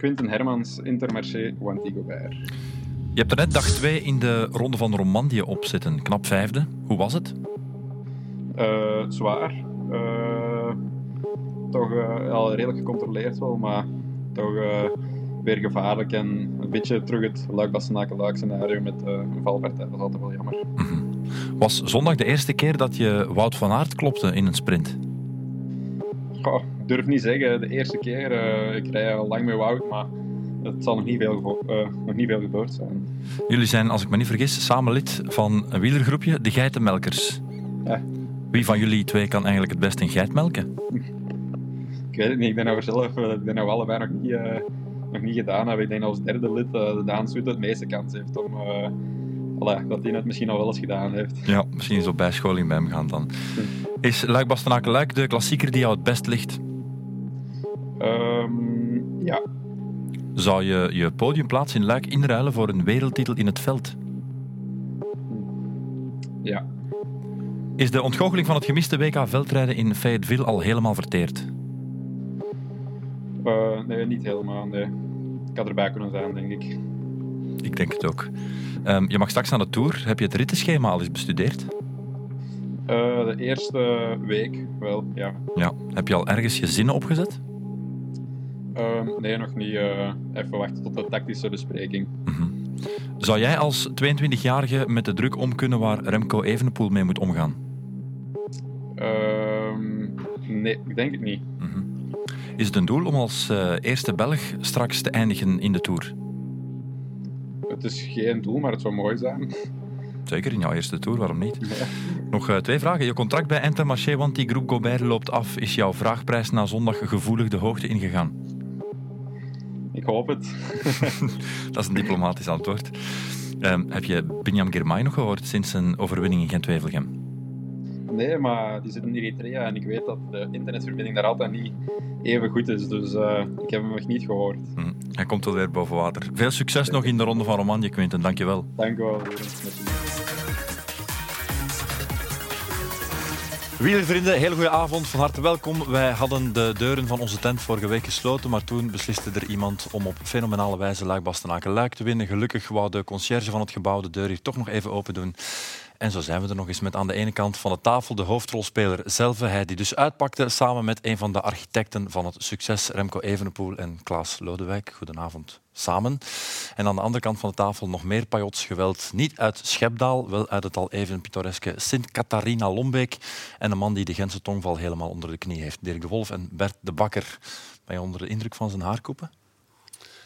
Quinten Hermans, Intermarché, Wanty Gobert. Je hebt er net dag 2 in de Ronde van Romandie op zitten. Knap vijfde. Hoe was het? Uh, zwaar. Uh, toch uh, al redelijk gecontroleerd wel, maar toch weer gevaarlijk en een beetje terug het luik scenario met een valpartij. Dat was altijd wel jammer. Mm -hmm. Was zondag de eerste keer dat je Wout van Aert klopte in een sprint? Goh, durf niet zeggen de eerste keer. ik rij al lang met Wout, maar het zal nog niet, veel, uh, nog niet veel gebeurd zijn. Jullie zijn, als ik me niet vergis, samen lid van een wielergroepje, de Geitenmelkers. Ja. Wie van jullie twee kan eigenlijk het best een geit melken? ik weet het niet. Ik denk dat we zelf ik denk dat we allebei nog niet, uh, nog niet gedaan hebben. Ik denk als derde lid de Daan het meeste kans heeft om... Voilà, dat hij het misschien al wel eens gedaan heeft. Ja, misschien is op bijscholing bij hem gaan dan. Is Luik Bastenaken Luik de klassieker die jou het best ligt? Um, ja, zou je je podiumplaats in Luik inruilen voor een wereldtitel in het veld? Ja. Is de ontgoocheling van het gemiste WK veldrijden in Fayetteville al helemaal verteerd? Uh, nee, niet helemaal. Nee. Ik had erbij kunnen zijn, denk ik. Ik denk het ook. Um, je mag straks aan de Tour. Heb je het rittenschema al eens bestudeerd? Uh, de eerste week wel, ja. ja. Heb je al ergens je zinnen opgezet? Ehm, nee, nog niet. Uh, even wachten tot de tactische bespreking. Mhm. Zou jij als 22-jarige met de druk om kunnen waar Remco Evenepoel mee moet omgaan? Ehm, nee, ik denk het niet. Mhm. Is het een doel om als uh, eerste Belg straks te eindigen in de Tour? Het is geen doel, maar het zou mooi zijn. Zeker, in jouw eerste Tour, waarom niet? Nog uh, twee vragen. Je contract bij Intermarché, want die groep Gobert loopt af. Is jouw vraagprijs na zondag gevoelig de hoogte ingegaan? Hoop het. dat is een diplomatisch antwoord. Um, heb je Binyam Girmay nog gehoord sinds zijn overwinning in Gent-Wevelgem? Nee, maar die zit in Eritrea en ik weet dat de internetverbinding daar altijd niet even goed is. Dus uh, ik heb hem nog niet gehoord. Hm. Hij komt wel weer boven water. Veel succes nog in de Ronde van Romandie, Quinten. Dank je wel. Dank je wel. Wielervrienden, hele goede avond. Van harte welkom. Wij hadden de deuren van onze tent vorige week gesloten, maar toen besliste er iemand om op fenomenale wijze Luik Bastenaken Luik te winnen. Gelukkig wou de conciërge van het gebouw de deur hier toch nog even open doen. En zo zijn we er nog eens met aan de ene kant van de tafel de hoofdrolspeler zelf. Hij die dus uitpakte samen met een van de architecten van het succes, Remco Evenepoel en Klaas Lodewijk. Goedenavond samen. En aan de andere kant van de tafel nog meer pajots geweld. Niet uit Schepdaal, wel uit het al even pittoreske Sint-Catharina Lombeek. En een man die de Gentse tongval helemaal onder de knie heeft. Dirk de Wolf en Bert de Bakker. Ben je onder de indruk van zijn haarkoepen?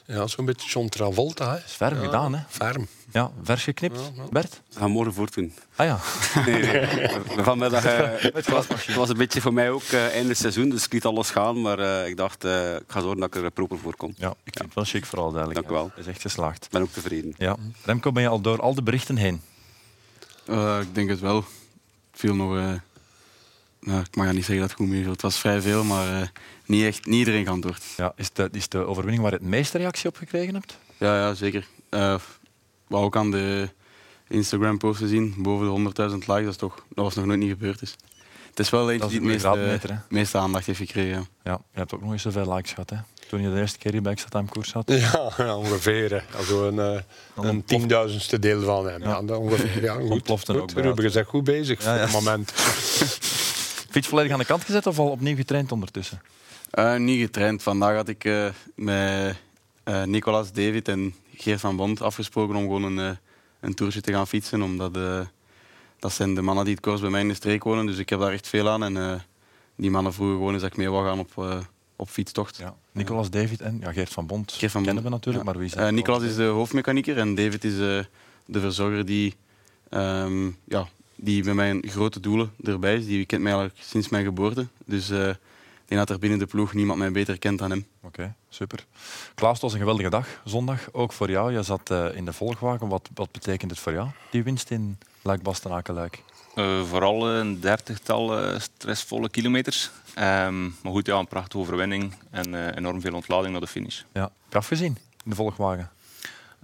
Ja, zo'n beetje John Travolta. Hè. Is ferm gedaan, hè? Ferm. Ja, vers geknipt. Bert? We gaan morgen voortdoen. Ah ja. nee, nee. Vanmiddag, uh, het, was, het was een beetje voor mij ook uh, einde seizoen, dus ik liet alles gaan. Maar uh, ik dacht, ik ga zorgen dat ik er proper voor kom. Ja, ik vind ja. het wel chic vooral duidelijk. Dank u wel. is echt geslaagd. Ik ben ook tevreden. Ja. Remco, ben je al door al de berichten heen? ik denk het wel. Veel nog... Nou, ik mag niet zeggen dat het goed meeviel. Het was vrij veel, maar niet, echt, niet iedereen geantwoord. Ja, is, de, is de overwinning waar je het meeste reactie op gekregen hebt? Ja, ja zeker. Wat ook aan de Instagram-posten zien, boven de 100.000 likes, dat, is toch, dat was nog nooit niet gebeurd. Dus. Het is wel eentje die het meeste, meeste, aandacht heeft gekregen. Ja. je hebt ook nog eens zoveel likes gehad, hè? Toen je de eerste keer hier bij Extra koers had. Ja, ja ongeveer. Also een, uh, een tienduizendste deel van hem. Ja. ja ongeveer. Ja, goed. goed. Ook Ruben is echt goed bezig voor het moment. Fiets volledig aan de kant gezet of al opnieuw getraind ondertussen? Uh, niet getraind. Vandaag had ik uh, met uh, Nicolas, David en Geert van Bond afgesproken om gewoon een, een toertje te gaan fietsen. Omdat dat zijn de mannen die het koers bij mij in de streek wonen. Dus ik heb daar echt veel aan. En die mannen vroegen gewoon eens dat ik mee wil gaan op, op fietstocht. Ja. Nicolas, David en ja, Geert van Bond Geert van kennen Bond. we natuurlijk. Maar wie is Nicolas is de hoofdmechanieker en David is de verzorger die, um, ja, die bij mijn grote doelen erbij is. Die kent mij al sinds mijn geboorte. Dus ik denk dat er binnen de ploeg niemand mij beter kent dan hem. Oké, super. Klaas, het was een geweldige dag zondag, ook voor jou. Je zat uh, in de volgwagen. Wat, wat betekent het voor jou, die winst in Luik-Bastenaken-Luik? Uh, vooral een dertigtal uh, stressvolle kilometers. Um, maar goed, ja, een prachtige overwinning en enorm veel ontlading naar de finish. Ja, heb gezien in de volgwagen?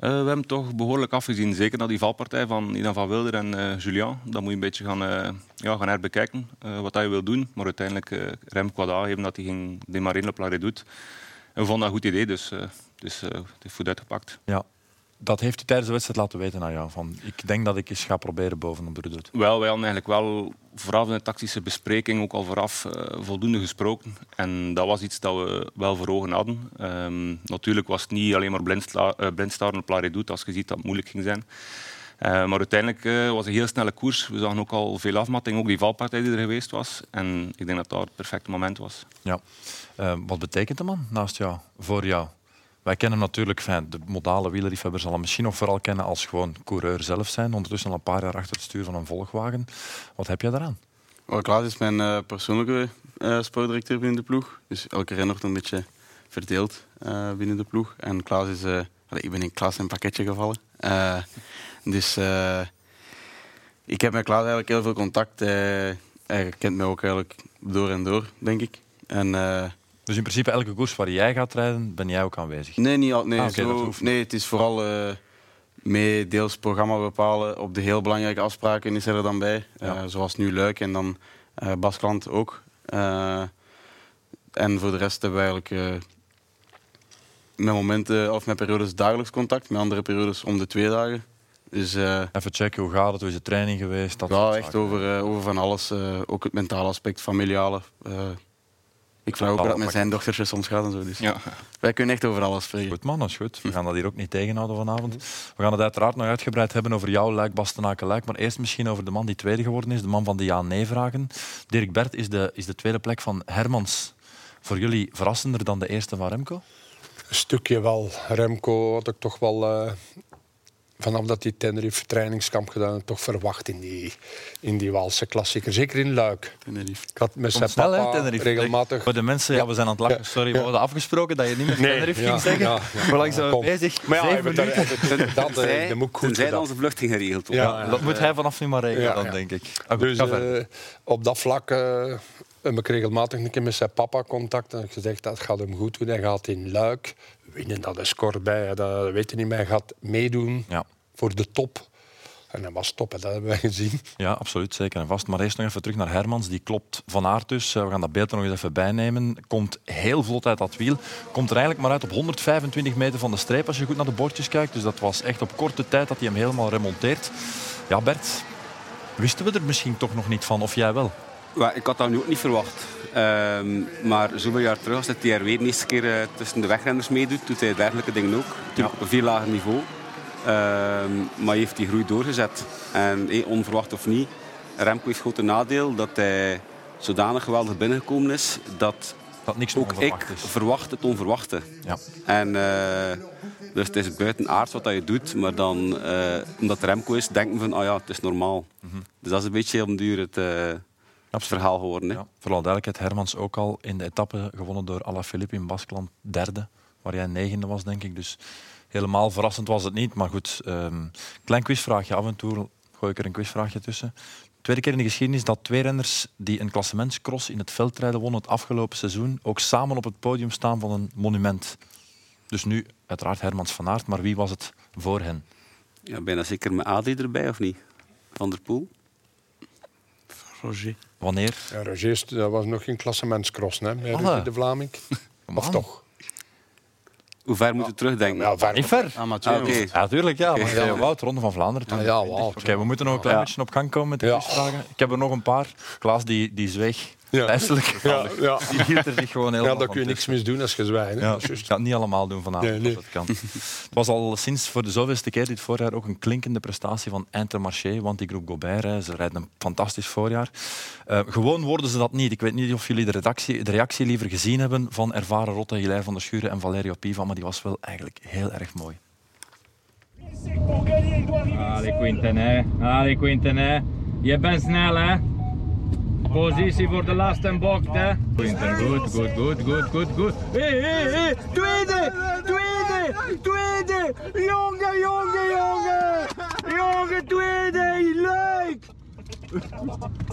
Uh, we hebben toch behoorlijk afgezien. Zeker na die valpartij van Idan van Wilder en uh, Julian. Dan moet je een beetje gaan, uh, ja, gaan herbekijken wat hij wil doen. Maar uiteindelijk Rem Quada, even dat hij ging demareren op La Redoute. we vonden dat een goed idee, dus, dus het heeft goed uitgepakt. Ja. Dat heeft u tijdens de wedstrijd laten weten aan jou. Van, ik denk dat ik eens ga proberen bovenop de doet. Wel, wij hadden eigenlijk wel vooraf in de tactische bespreking ook al vooraf uh, voldoende gesproken. En dat was iets dat we wel voor ogen hadden. Um, natuurlijk was het niet alleen maar blindstaren op La Redoute, als je ziet dat het moeilijk ging zijn. Uh, maar uiteindelijk uh, was het een heel snelle koers. We zagen ook al veel afmatting, ook die valpartij die er geweest was. En ik denk dat dat het perfecte moment was. Ja. Uh, wat betekent de man naast jou, voor jou? Wij kennen natuurlijk, fijn, de modale wielerliefhebber zal hem misschien nog vooral kennen als gewoon coureur zelf zijn. Ondertussen al een paar jaar achter het stuur van een volgwagen. Wat heb jij daaraan? Well, Klaas is mijn uh, persoonlijke uh, sportdirecteur binnen de ploeg. Dus elke renner wordt een beetje verdeeld uh, binnen de ploeg. En Klaas is... ik ben in Klaas een pakketje gevallen. dus ik heb met Klaas eigenlijk heel veel contact. hij kent mij ook eigenlijk door en door, denk ik. En dus in principe elke koers waar jij gaat rijden, ben jij ook aanwezig? Nee, niet al, nee, ah, zo, nee het is vooral uh, mee deels programma bepalen. Op de heel belangrijke afspraken is er dan bij. Uh, zoals nu Luik en dan uh, Baskland ook. en voor de rest hebben we eigenlijk met momenten of met periodes dagelijks contact. Met andere periodes om de twee dagen. Dus, Even checken, hoe gaat het? Hoe is de training geweest? Dat ja, echt over, over van alles. ook het mentale aspect, familiale. Ik vraag ook dat met zijn dochtertje soms gaat en zo. Dus. Ja. Wij kunnen echt over alles spreken. Goed man, dat is goed. We gaan dat hier ook niet tegenhouden vanavond. We gaan het uiteraard nog uitgebreid hebben over jouw Luik, Bastenaken, Luik. Maar eerst misschien over de man die tweede geworden is. De man van de ja-nee-vragen. Dirk Bert is de, is de tweede plek van Hermans. Voor jullie verrassender dan de eerste van Remco? Een stukje wel. Remco had ik toch wel uh, vanaf dat hij Tenerife trainingskamp gedaan toch verwacht in die, in die Walse klassieker. Zeker in Luik. Tenerife. Ik had met zijn papa Tenerife. regelmatig... Voor de mensen, ja, we zijn aan het lachen. Sorry, we hadden afgesproken dat je niet meer nee, Tenerife ging zeggen. Ja, Hoe lang zijn we bezig? Maar ja, we dat, dat, eh, dat moet goed zijn onze vluchting geregeld Ja, dat moet hij vanaf nu maar regelen, dan, denk ik. Ah, dus uh, op dat vlak... Uh, heb ik regelmatig een keer met zijn papa contact en gezegd dat gaat hem goed doen. Hij gaat in Luik winnen, dat is kort bij, dat weet je niet meer. Hij gaat meedoen. Ja voor de top. En dat was top, dat hebben wij gezien. Ja, absoluut, zeker en vast. Maar eerst nog even terug naar Hermans. Die klopt van aard dus. Eh, we gaan dat beeld er nog eens even bijnemen. Komt heel vlot uit dat wiel. Komt er eigenlijk maar uit op 125 meter van de streep als je goed naar de bordjes kijkt. Dus dat was echt op korte tijd dat hij hem helemaal remonteert. Ja, Bert, wisten we er misschien toch nog niet van? Of jij wel? Ik had dat nu ook niet verwacht. Um, maar zoveel jaar terug, als hij weer de eerste keer uh, tussen de wegrenners meedoet, doet hij dergelijke dingen ook. Op een veel lager niveau. Ehm, maar heeft die groei doorgezet. En onverwacht of niet, Remco heeft grote nadeel dat hij zodanig geweldig binnengekomen is dat, dat niks ook ik is. verwacht het onverwachte. Ja. En, uh, dus het is buitenaard wat je doet, maar dan, uh, omdat Remco is, denken van, oh ja, het is normaal. Mm -hmm. Dus dat is een beetje om duur het, uh, het verhaal geworden. Hè. Ja, vooral duidelijkheid, Hermans ook al in de etappe gewonnen door Alaphilippe in Baskeland, derde, waar jij negende was, denk ik. Dus helemaal verrassend was het niet. Maar goed, um, klein quizvraagje. Af en toe gooi ik er een quizvraagje tussen. Tweede keer in de geschiedenis dat twee renners die een klassementscross in het veldrijden wonnen het afgelopen seizoen ook samen op het podium staan van een monument. Dus nu uiteraard Hermans van Aert, maar wie was het voor hen? Ja, bijna zeker met Adi erbij, of niet? Van der Poel? Roger. Wanneer? Ja, Roger dat was nog geen klassementscross, hè, met de Vlaming. Of toch? Hoe ver moet je terugdenken? Ja, ver. Niet ver. Amateur. Ah, okay. Ja, tuurlijk. Ja. Maar ja. Wout, Ronde van Vlaanderen. Ja, ja, Wout. Oké, we moeten nog een klein beetje op gang komen met de quizvragen. Ik heb er nog een paar. Klaas die, die zweeg. Ja. Lijstelijk. Ja, ja. Die hield er zich gewoon heel Ja, dan kun je niks mis doen als je zwijgt. Ja, ik ga het niet allemaal doen vanavond, nee, nee. als het kan. het was al sinds voor de zoveelste keer dit voorjaar ook een klinkende prestatie van Intermarché, want die groep Gobert, ze rijden een fantastisch voorjaar. Uh, gewoon worden ze dat niet. Ik weet niet of jullie de, redactie, de reactie liever gezien hebben van ervaren Rotte, Hilaire van der Schuren en Valerio Piva, maar die was wel eigenlijk heel erg mooi. Allez Quinten, hè. Allez Quinten, hè. Je bent snel, hè. Positie voor de laatste bocht, hè. Goed, goed, goed, goed, goed, goed. Hé, hé, hé. Tweede, tweede, tweede. Jongen, jongen, jongen. Jongen, tweede. Leuk.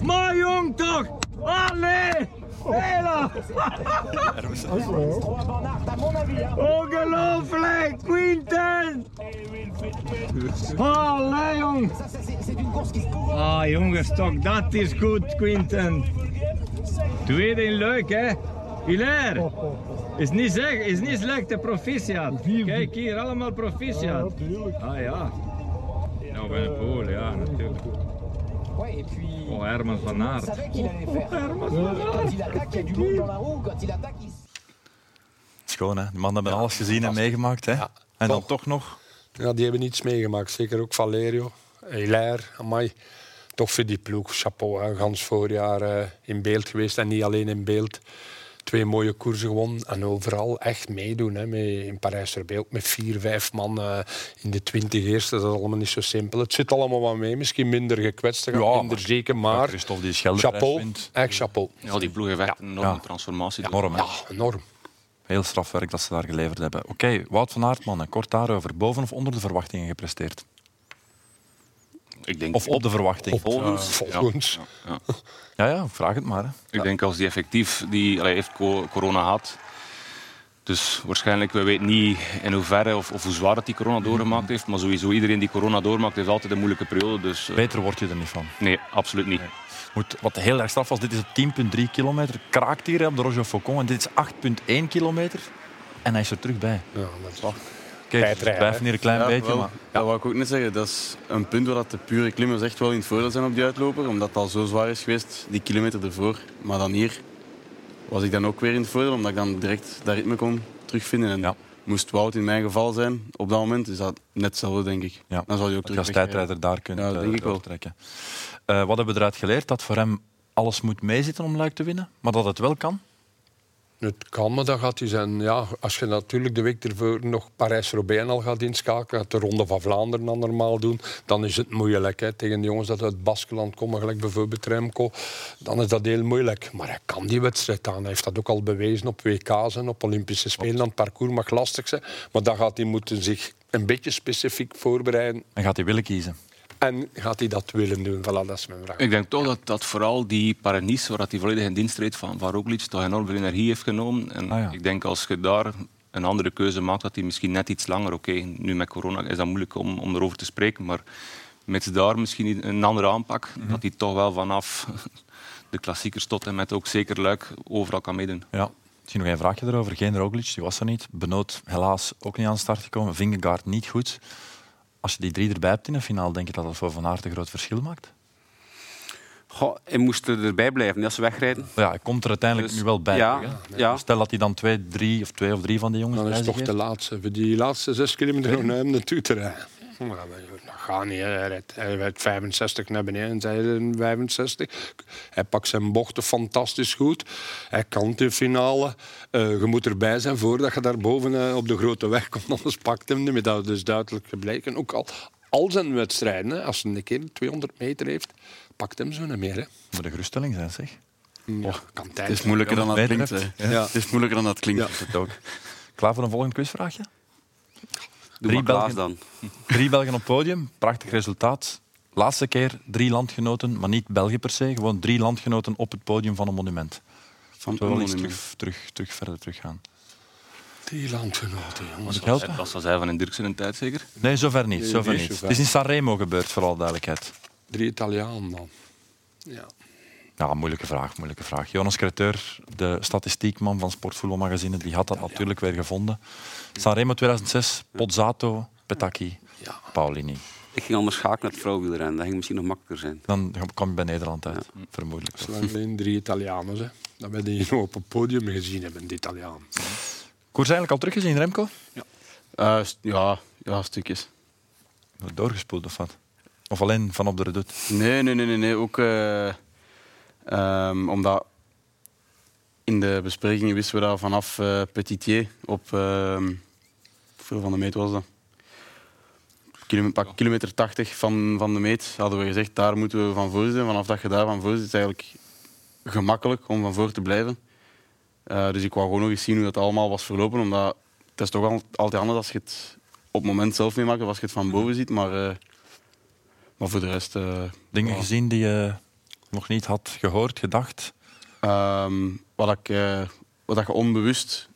Maar jong toch. Allee. Hela! Ongelooflijk, Quinten! Allee, jong! Ah, jongens, toch, dat is goed, Quinten. Tweede in leuk, hè? Hilaire! Is niet zeg, is niet slecht, de proficiat. Kijk hier, allemaal proficiat. Ah ja. Nou, bij de pool, ja, natuurlijk. Ouais, et puis. Oh, Herman van Aert. savait qu'il allait faire. Quand il attaque, il y a du monde dans la roue. Quand il attaque, il. Schoon, hè? Die mannen hebben alles gezien en meegemaakt. Hè? Ja. En dan Toch. toch nog... Ja, die hebben iets meegemaakt. Zeker ook Valerio, Hilaire, amai. Toch voor die ploeg, chapeau. Hè. Gans voorjaar eh, in beeld geweest en niet alleen in beeld. Twee mooie koersen gewonnen en overal echt meedoen. Hè. Met, in Parijs-Roubaix ook met vier, vijf man eh, in de twintig eerste. Dat is allemaal niet zo simpel. Het zit allemaal wat mee. Misschien minder gekwetst, Ja, minder maar- zeker, Maar maar Christophe die chapeau. wint. Echt chapeau. Ja, die ploeg heeft echt een enorme Ja. transformatie. Enorm, hè? Ja, enorm. Heel strafwerk dat ze daar geleverd hebben. Oké, Wout van Aert, mannen. Kort daarover. Boven of onder de verwachtingen gepresteerd? Ik denk, Of op de verwachting? volgens. Volgens. Ja, ja. Ja, ja, vraag het maar. Hè. Ik denk als die effectief die allee, heeft co- corona gehad. Dus waarschijnlijk, we weten niet in hoeverre of, of hoe zwaar dat die corona doorgemaakt heeft. Maar sowieso iedereen die corona doormaakt, heeft altijd een moeilijke periode. Dus eh, Beter word je er niet van. nee, absoluut niet. Moet, wat heel erg straf was, dit is op 10,3 kilometer. Kraakt hier op de Roger Faucon. En dit is 8,1 kilometer. En hij is er terug bij. Ja, dat is Kijk, Tijdrijden, blijven hier een klein Ja, beetje. wel. Maar, Dat wou ik ook net zeggen. Dat is een punt waar dat de pure klimmers echt wel in het voordeel zijn op die uitloper. Omdat het al zo zwaar is geweest, die kilometer ervoor. Maar dan hier was ik dan ook weer in het voordeel, omdat ik dan direct dat ritme kon terugvinden. En Ja. moest Wout in mijn geval zijn, op dat moment is dat net hetzelfde, denk ik. Ja. Dan zal hij ook je als terug tijdrijder daar kunt Ja, eh, denk ik wel. doortrekken. Eh, wat hebben we eruit geleerd? Dat voor hem alles moet meezitten om Luik te winnen. Maar dat het wel kan. Het kan, maar dat gaat hij zijn. Ja, als je natuurlijk de week ervoor nog Parijs-Roubaix al gaat inschakelen, gaat de Ronde van Vlaanderen dan normaal doen, dan is het moeilijk. Hè. Tegen de jongens dat uit Baskeland komen, gelijk bijvoorbeeld Remco, dan is dat heel moeilijk. Maar hij kan die wedstrijd aan. Hij heeft dat ook al bewezen op WK's en op Olympische Spelen. Dan het parcours mag lastig zijn, maar dan gaat hij moeten zich een beetje specifiek voorbereiden. En gaat hij willen kiezen. En gaat hij dat willen doen? Voilà, dat is mijn vraag. Ik denk toch dat, dat vooral die Paris, waar hij volledig in dienst reed van, van Roglic, toch enorm veel energie heeft genomen. En Ah, ja. ik denk als je daar een andere keuze maakt, dat hij misschien net iets langer... Oké, nu met corona is dat moeilijk om, om erover te spreken, maar met daar misschien een andere aanpak, Mhm. dat hij toch wel vanaf de klassiekers tot en met ook zeker Luik overal kan meedoen. Ja. Misschien nog een vraagje erover. Geen Roglic, die was er niet. Benoot helaas ook niet aan de start gekomen. Vingegaard niet goed. Als je die drie erbij hebt in de finale, denk je dat dat voor Van Aert een groot verschil maakt? Goh, hij moest er erbij blijven als ze wegrijden. Ja, hij komt er uiteindelijk Dus- nu wel bij. ja, hè. ja. Stel dat hij dan twee, drie of twee of drie van die jongens Dan is toch de laatste. Voor die laatste zes kilometer nog naar hem naartoe te rijden. Dat gaat niet. Hij rijdt, hij rijdt 65 naar beneden en zij rijden 65. Hij pakt zijn bochten fantastisch goed. Hij kan de finale. Eh, je moet erbij zijn voordat je daar boven eh, op de grote weg komt. Anders pakt hem niet. Dat is dus duidelijk gebleken. Ook al, al zijn wedstrijden, hè, als hij een keer 200 meter heeft, pakt hem zo niet meer. Hè. Moet een geruststelling zijn, zeg. Ja, kan tijd. Het is moeilijker dan dat klinkt. Ja. Het is moeilijker dan dat klinkt. Ja. Dat ook. Klaar voor een volgend quizvraagje? Doe Drie Belgen. dan. Drie Belgen op podium, prachtig resultaat. Laatste keer drie landgenoten, maar niet België per se. Gewoon drie landgenoten op het podium van een monument. Van eens monument. terug, terug, terug verder teruggaan. Die landgenoten, jongens. Ik helpen? Dat zal zijn van een Dirksen een tijd zeker. Nee, zover niet. Zover niet. Het is in Sanremo gebeurd, voor alle duidelijkheid. Drie Italianen dan. Ja. Ja, moeilijke vraag, moeilijke vraag. Jonas Creteur, de statistiekman van Sportvoetbalmagazine, die had dat natuurlijk weer gevonden. Sanremo 2006, Pozzato, Petacchi, Ja. Paulini. Ik ging anders schakelen naar het vrouwenwielrennen. Dat ging misschien nog makkelijker zijn. Dan kom je bij Nederland uit, vermoedelijk. Dat zijn alleen drie Italianen. Hè. Dat we die nog op het podium gezien hebben, die Italianen. Koers eigenlijk al teruggezien, Remco? Eh, st- ja, ja, stukjes. Doorgespoeld of wat? Of alleen van op de redoute? Nee, nee, nee, nee. nee. Ook eh, ehm, omdat in de besprekingen wisten we dat vanaf eh Petitier op ehm, hoeveel van de meet was dat? Kilome- pak kilometer 80 van, van de meet hadden we gezegd, daar moeten we van voor zitten. Vanaf dat je daar van voor zit, is het eigenlijk gemakkelijk om van voor te blijven. Eh, dus ik wou gewoon nog eens zien hoe dat allemaal was verlopen, omdat het is toch al- altijd anders als je het op het moment zelf meemaakt of als je het van boven ziet. Maar, eh, maar voor de rest... Dingen gezien die je nog niet had gehoord, gedacht? Ehm, wat, ik, eh, wat dat je onbewust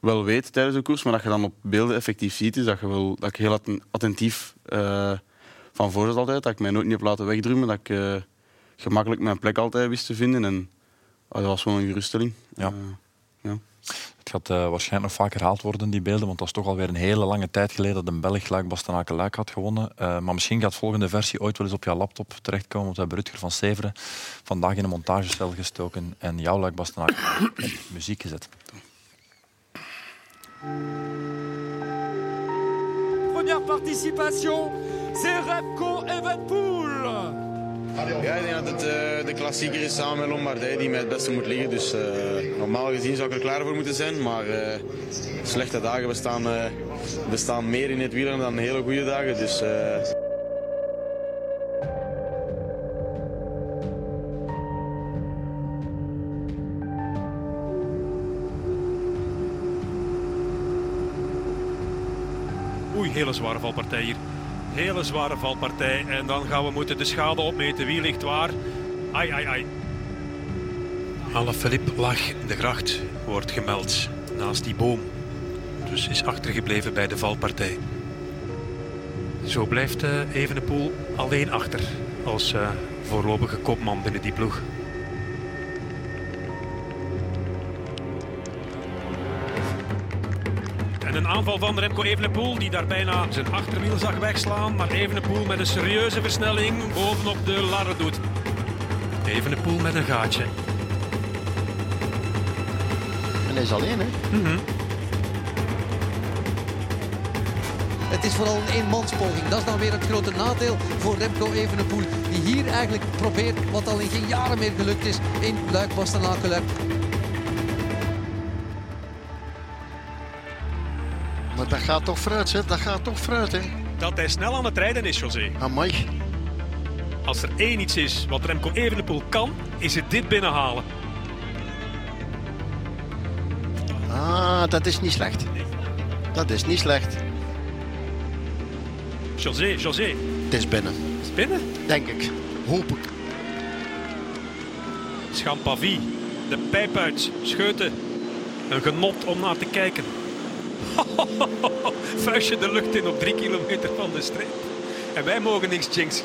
wel weet tijdens de koers, maar dat je dan op beelden effectief ziet, is dat, je wel, dat ik heel atten- attentief eh, van voor zat altijd. Dat ik mij nooit niet heb laten wegdrumen. Dat ik eh, gemakkelijk mijn plek altijd wist te vinden. En ah, dat was wel een geruststelling. Ja. Het gaat eh, waarschijnlijk nog vaak herhaald worden, die beelden, want dat is toch alweer een hele lange tijd geleden dat een Belg Luik Bastenaken Luik had gewonnen. Eh, maar misschien gaat de volgende versie ooit wel eens op jouw laptop terechtkomen, want we hebben Rutger van Severen vandaag in een montagecel gestoken en jouw Luik Bastenaken muziek gezet. Première participation, c'est Repco Evenpool. Ja, ik denk dat het eh, de klassieker is samen met Lombardij die mij het beste moet liggen. Dus eh, normaal gezien zou ik er klaar voor moeten zijn. Maar eh, slechte dagen bestaan, bestaan meer in het wielrennen dan hele goede dagen. Dus, Oei, hele zware valpartij hier. Hele zware valpartij. En dan gaan we moeten de schade opmeten. Wie ligt waar? Ai, ai, ai. Philippe lag in de gracht, wordt gemeld, naast die boom. Dus is achtergebleven bij de valpartij. Zo blijft uh, Evenepoel alleen achter als uh, voorlopige kopman binnen die ploeg. Aanval van Remco Evenepoel die daar bijna zijn achterwiel zag wegslaan. Maar Evenepoel met een serieuze versnelling bovenop de larre doet. Evenepoel met een gaatje. En hij is alleen, hè? Mm -hmm. Het is vooral een eenmanspoging. Dat is dan weer het grote nadeel voor Remco Evenepoel. Die hier eigenlijk probeert, wat al in geen jaren meer gelukt is, in luik gaat toch vooruit, hè? Dat gaat toch vooruit, hè? Dat hij snel aan het rijden is, José. Amai. Als er één iets is wat Remco Evenepoel kan, is het dit binnenhalen. Ah, dat is niet slecht. Dat is niet slecht. José, José. Het is binnen. Is binnen? Denk ik. Hoop ik. Champavie. De pijp uit. Scheuten. Een genot om naar te kijken. Vuistje de lucht in op drie kilometer van de streep. En wij mogen niks jinxen.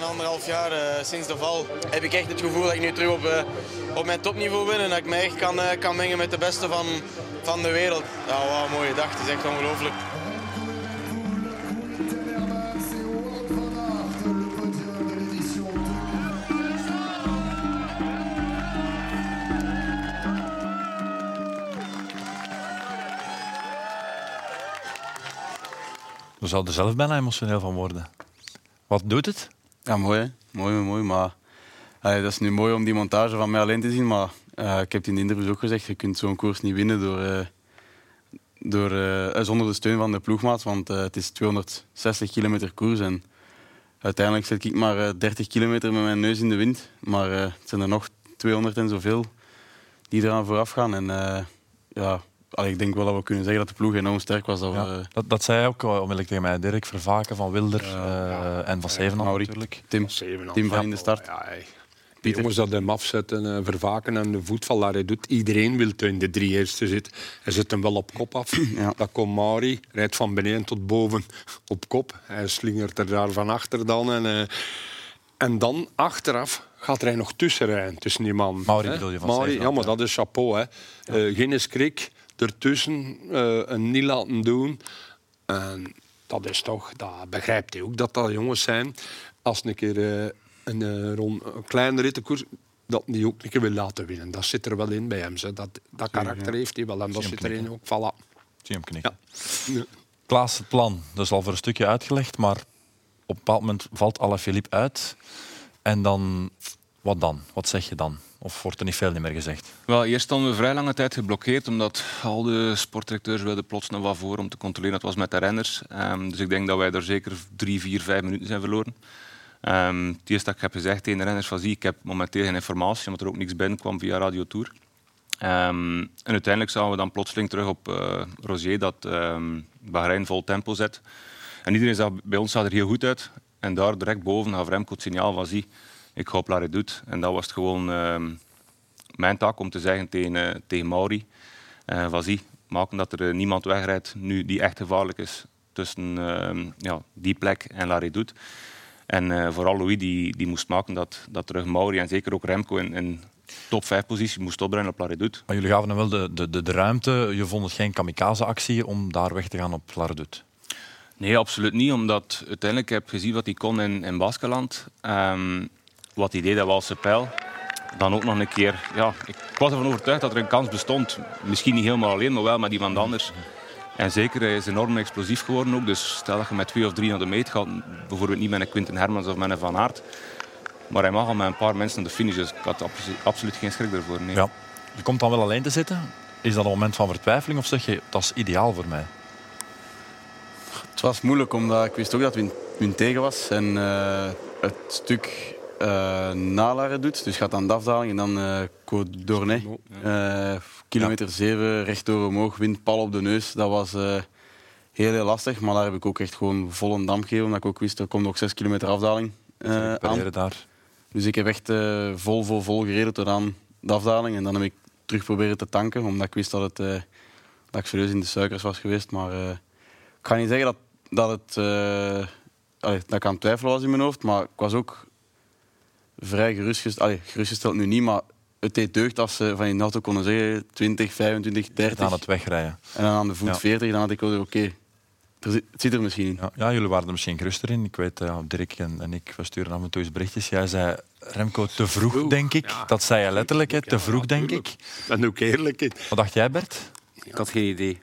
Van anderhalf jaar uh, sinds de val heb ik echt het gevoel dat ik nu terug op, uh, op mijn topniveau ben en dat ik me echt kan, uh, kan mengen met de beste van, van de wereld. Ja, wow, mooie dag. Het is echt ongelooflijk. We zouden zelf bijna emotioneel van worden. Wat doet het? Ja, mooi. Mooi, mooi. Maar dat is nu mooi om die montage van mij alleen te zien. Maar uh, ik heb het in de interviews ook gezegd, je kunt zo'n koers niet winnen door, uh, door, uh, zonder de steun van de ploegmaat. Want het is 260 kilometer koers. En uiteindelijk zet ik maar 30 kilometer met mijn neus in de wind. Maar het zijn er nog 200 en zoveel die eraan vooraf gaan. En ja, Allee, ik denk wel dat we kunnen zeggen dat de ploeg enorm sterk was. Dat, ja, we, dat, dat zei hij ook onmiddellijk tegen mij. Dirk Vervaken van Wilder uh, uh, en van Zevenhand natuurlijk. Tim, Tim van in de start. Ja, die jongens dat hem afzetten, uh, Vervaken en de voetvaller, hij doet. Iedereen wil in de drie eerste zitten. Hij zet hem wel op kop af. Ja. Dan komt Mari, rijdt van beneden tot boven op kop. Hij slingert er daar van achter dan. En, en dan achteraf gaat er nog tussen rijden, tussen die man. Mauri bedoel je van Mauri, Ja, maar dat is chapeau. Hè. Ja. geen skrik ertussen uh, een niet laten doen. En dat is toch, dat begrijpt hij ook dat dat jongens zijn. Als een keer uh, een, uh, rond, een kleine rittenkoers, dat die ook een keer wil laten winnen. Dat zit er wel in bij hem. Zo. Dat, dat karakter heeft hij wel en dat zit erin ook. Voilà. Zie hem knikken. Ja. Klaas, het plan, dat is al voor een stukje uitgelegd, maar op een bepaald moment valt Alaphilippe uit. En dan Wat dan? Wat zeg je dan? Of wordt er niet veel meer gezegd? Wel, eerst stonden we vrij lange tijd geblokkeerd, omdat al de sportdirecteurs wilden plots naar wat voor om te controleren. Dat was met de renners. Ehm, dus ik denk dat wij daar zeker drie, vier, vijf minuten zijn verloren. Um, het eerste dat ik heb gezegd tegen de renners was, ik heb momenteel geen informatie, omdat er ook niks binnenkwam via Radio Tour. Um, en uiteindelijk zagen we dan plotseling terug op uh, dat um, Bahrein vol tempo zet. En iedereen zag, bij ons zag er heel goed uit. En daar direct boven gaf Remco het signaal van zie, ik ga op La Redoute. En dat was het gewoon um, mijn taak om te zeggen tegen, uh, tegen Mauri, uh, van zie, maken dat er niemand wegrijdt nu die echt gevaarlijk is tussen ja, die plek en La Redoute. En vooral Louis die, die moest maken dat, dat terug Mauri en zeker ook Remco in, in top 5 positie moest opbrengen op La Redoute. Maar jullie gaven hem wel de, de, de, de ruimte. Je vond het geen kamikaze-actie om daar weg te gaan op La Redoute? Nee, absoluut niet. Omdat uiteindelijk heb ik gezien wat hij kon in, in Baskeland. Um, wat hij deed, dat was zijn pijl. Dan ook nog een keer... Ja, ik was ervan overtuigd dat er een kans bestond. Misschien niet helemaal alleen, maar wel met iemand anders. En zeker, hij is enorm explosief geworden ook. Dus stel dat je met twee of drie naar de meet gaat, bijvoorbeeld niet met een Quinten Hermans of met een Van Aert, maar hij mag al met een paar mensen naar de finish, dus ik had absoluut, absoluut geen schrik ervoor. Nee. Ja. Je komt dan wel alleen te zitten. Is dat een moment van vertwijfeling of zeg je, dat is ideaal voor mij? Het was moeilijk, omdat ik wist ook dat het wind tegen was. En uh, het stuk uh, nalaren doet, dus gaat aan de afdaling en dan uh, Côte d'Ornay. Uh, kilometer 7, rechtdoor omhoog, wind pal op de neus. Dat was heel, heel lastig, maar daar heb ik ook echt gewoon vol een dam gegeven, omdat ik ook wist, er komt nog 6 kilometer afdaling aan. Daar. Dus ik heb echt vol, vol, vol gereden tot aan de afdaling en dan heb ik terug proberen te tanken, omdat ik wist dat, het, dat ik serieus in de suikers was geweest. Maar ik ga niet zeggen dat, dat, het, allee, dat ik aan het twijfelen was in mijn hoofd, maar ik was ook vrij gerustgesteld. Allee, gerustgesteld nu niet, maar het deed deugd als ze van je auto konden zeggen 20, 25, 30. Aan het wegrijden. En dan aan de voet ja. 40, dan had ik wel oké. Okay, het zit er misschien in. Ja, ja, jullie waren er misschien geruster in. Ik weet, uh, Dirk en, en ik, we sturen af en toe eens berichtjes. Jij zei, Remco, te vroeg, vroeg. denk ik. Ja. Dat zei je letterlijk, hè. te vroeg, denk ik. En ook eerlijk. Wat dacht jij, Bert? Ik had geen idee.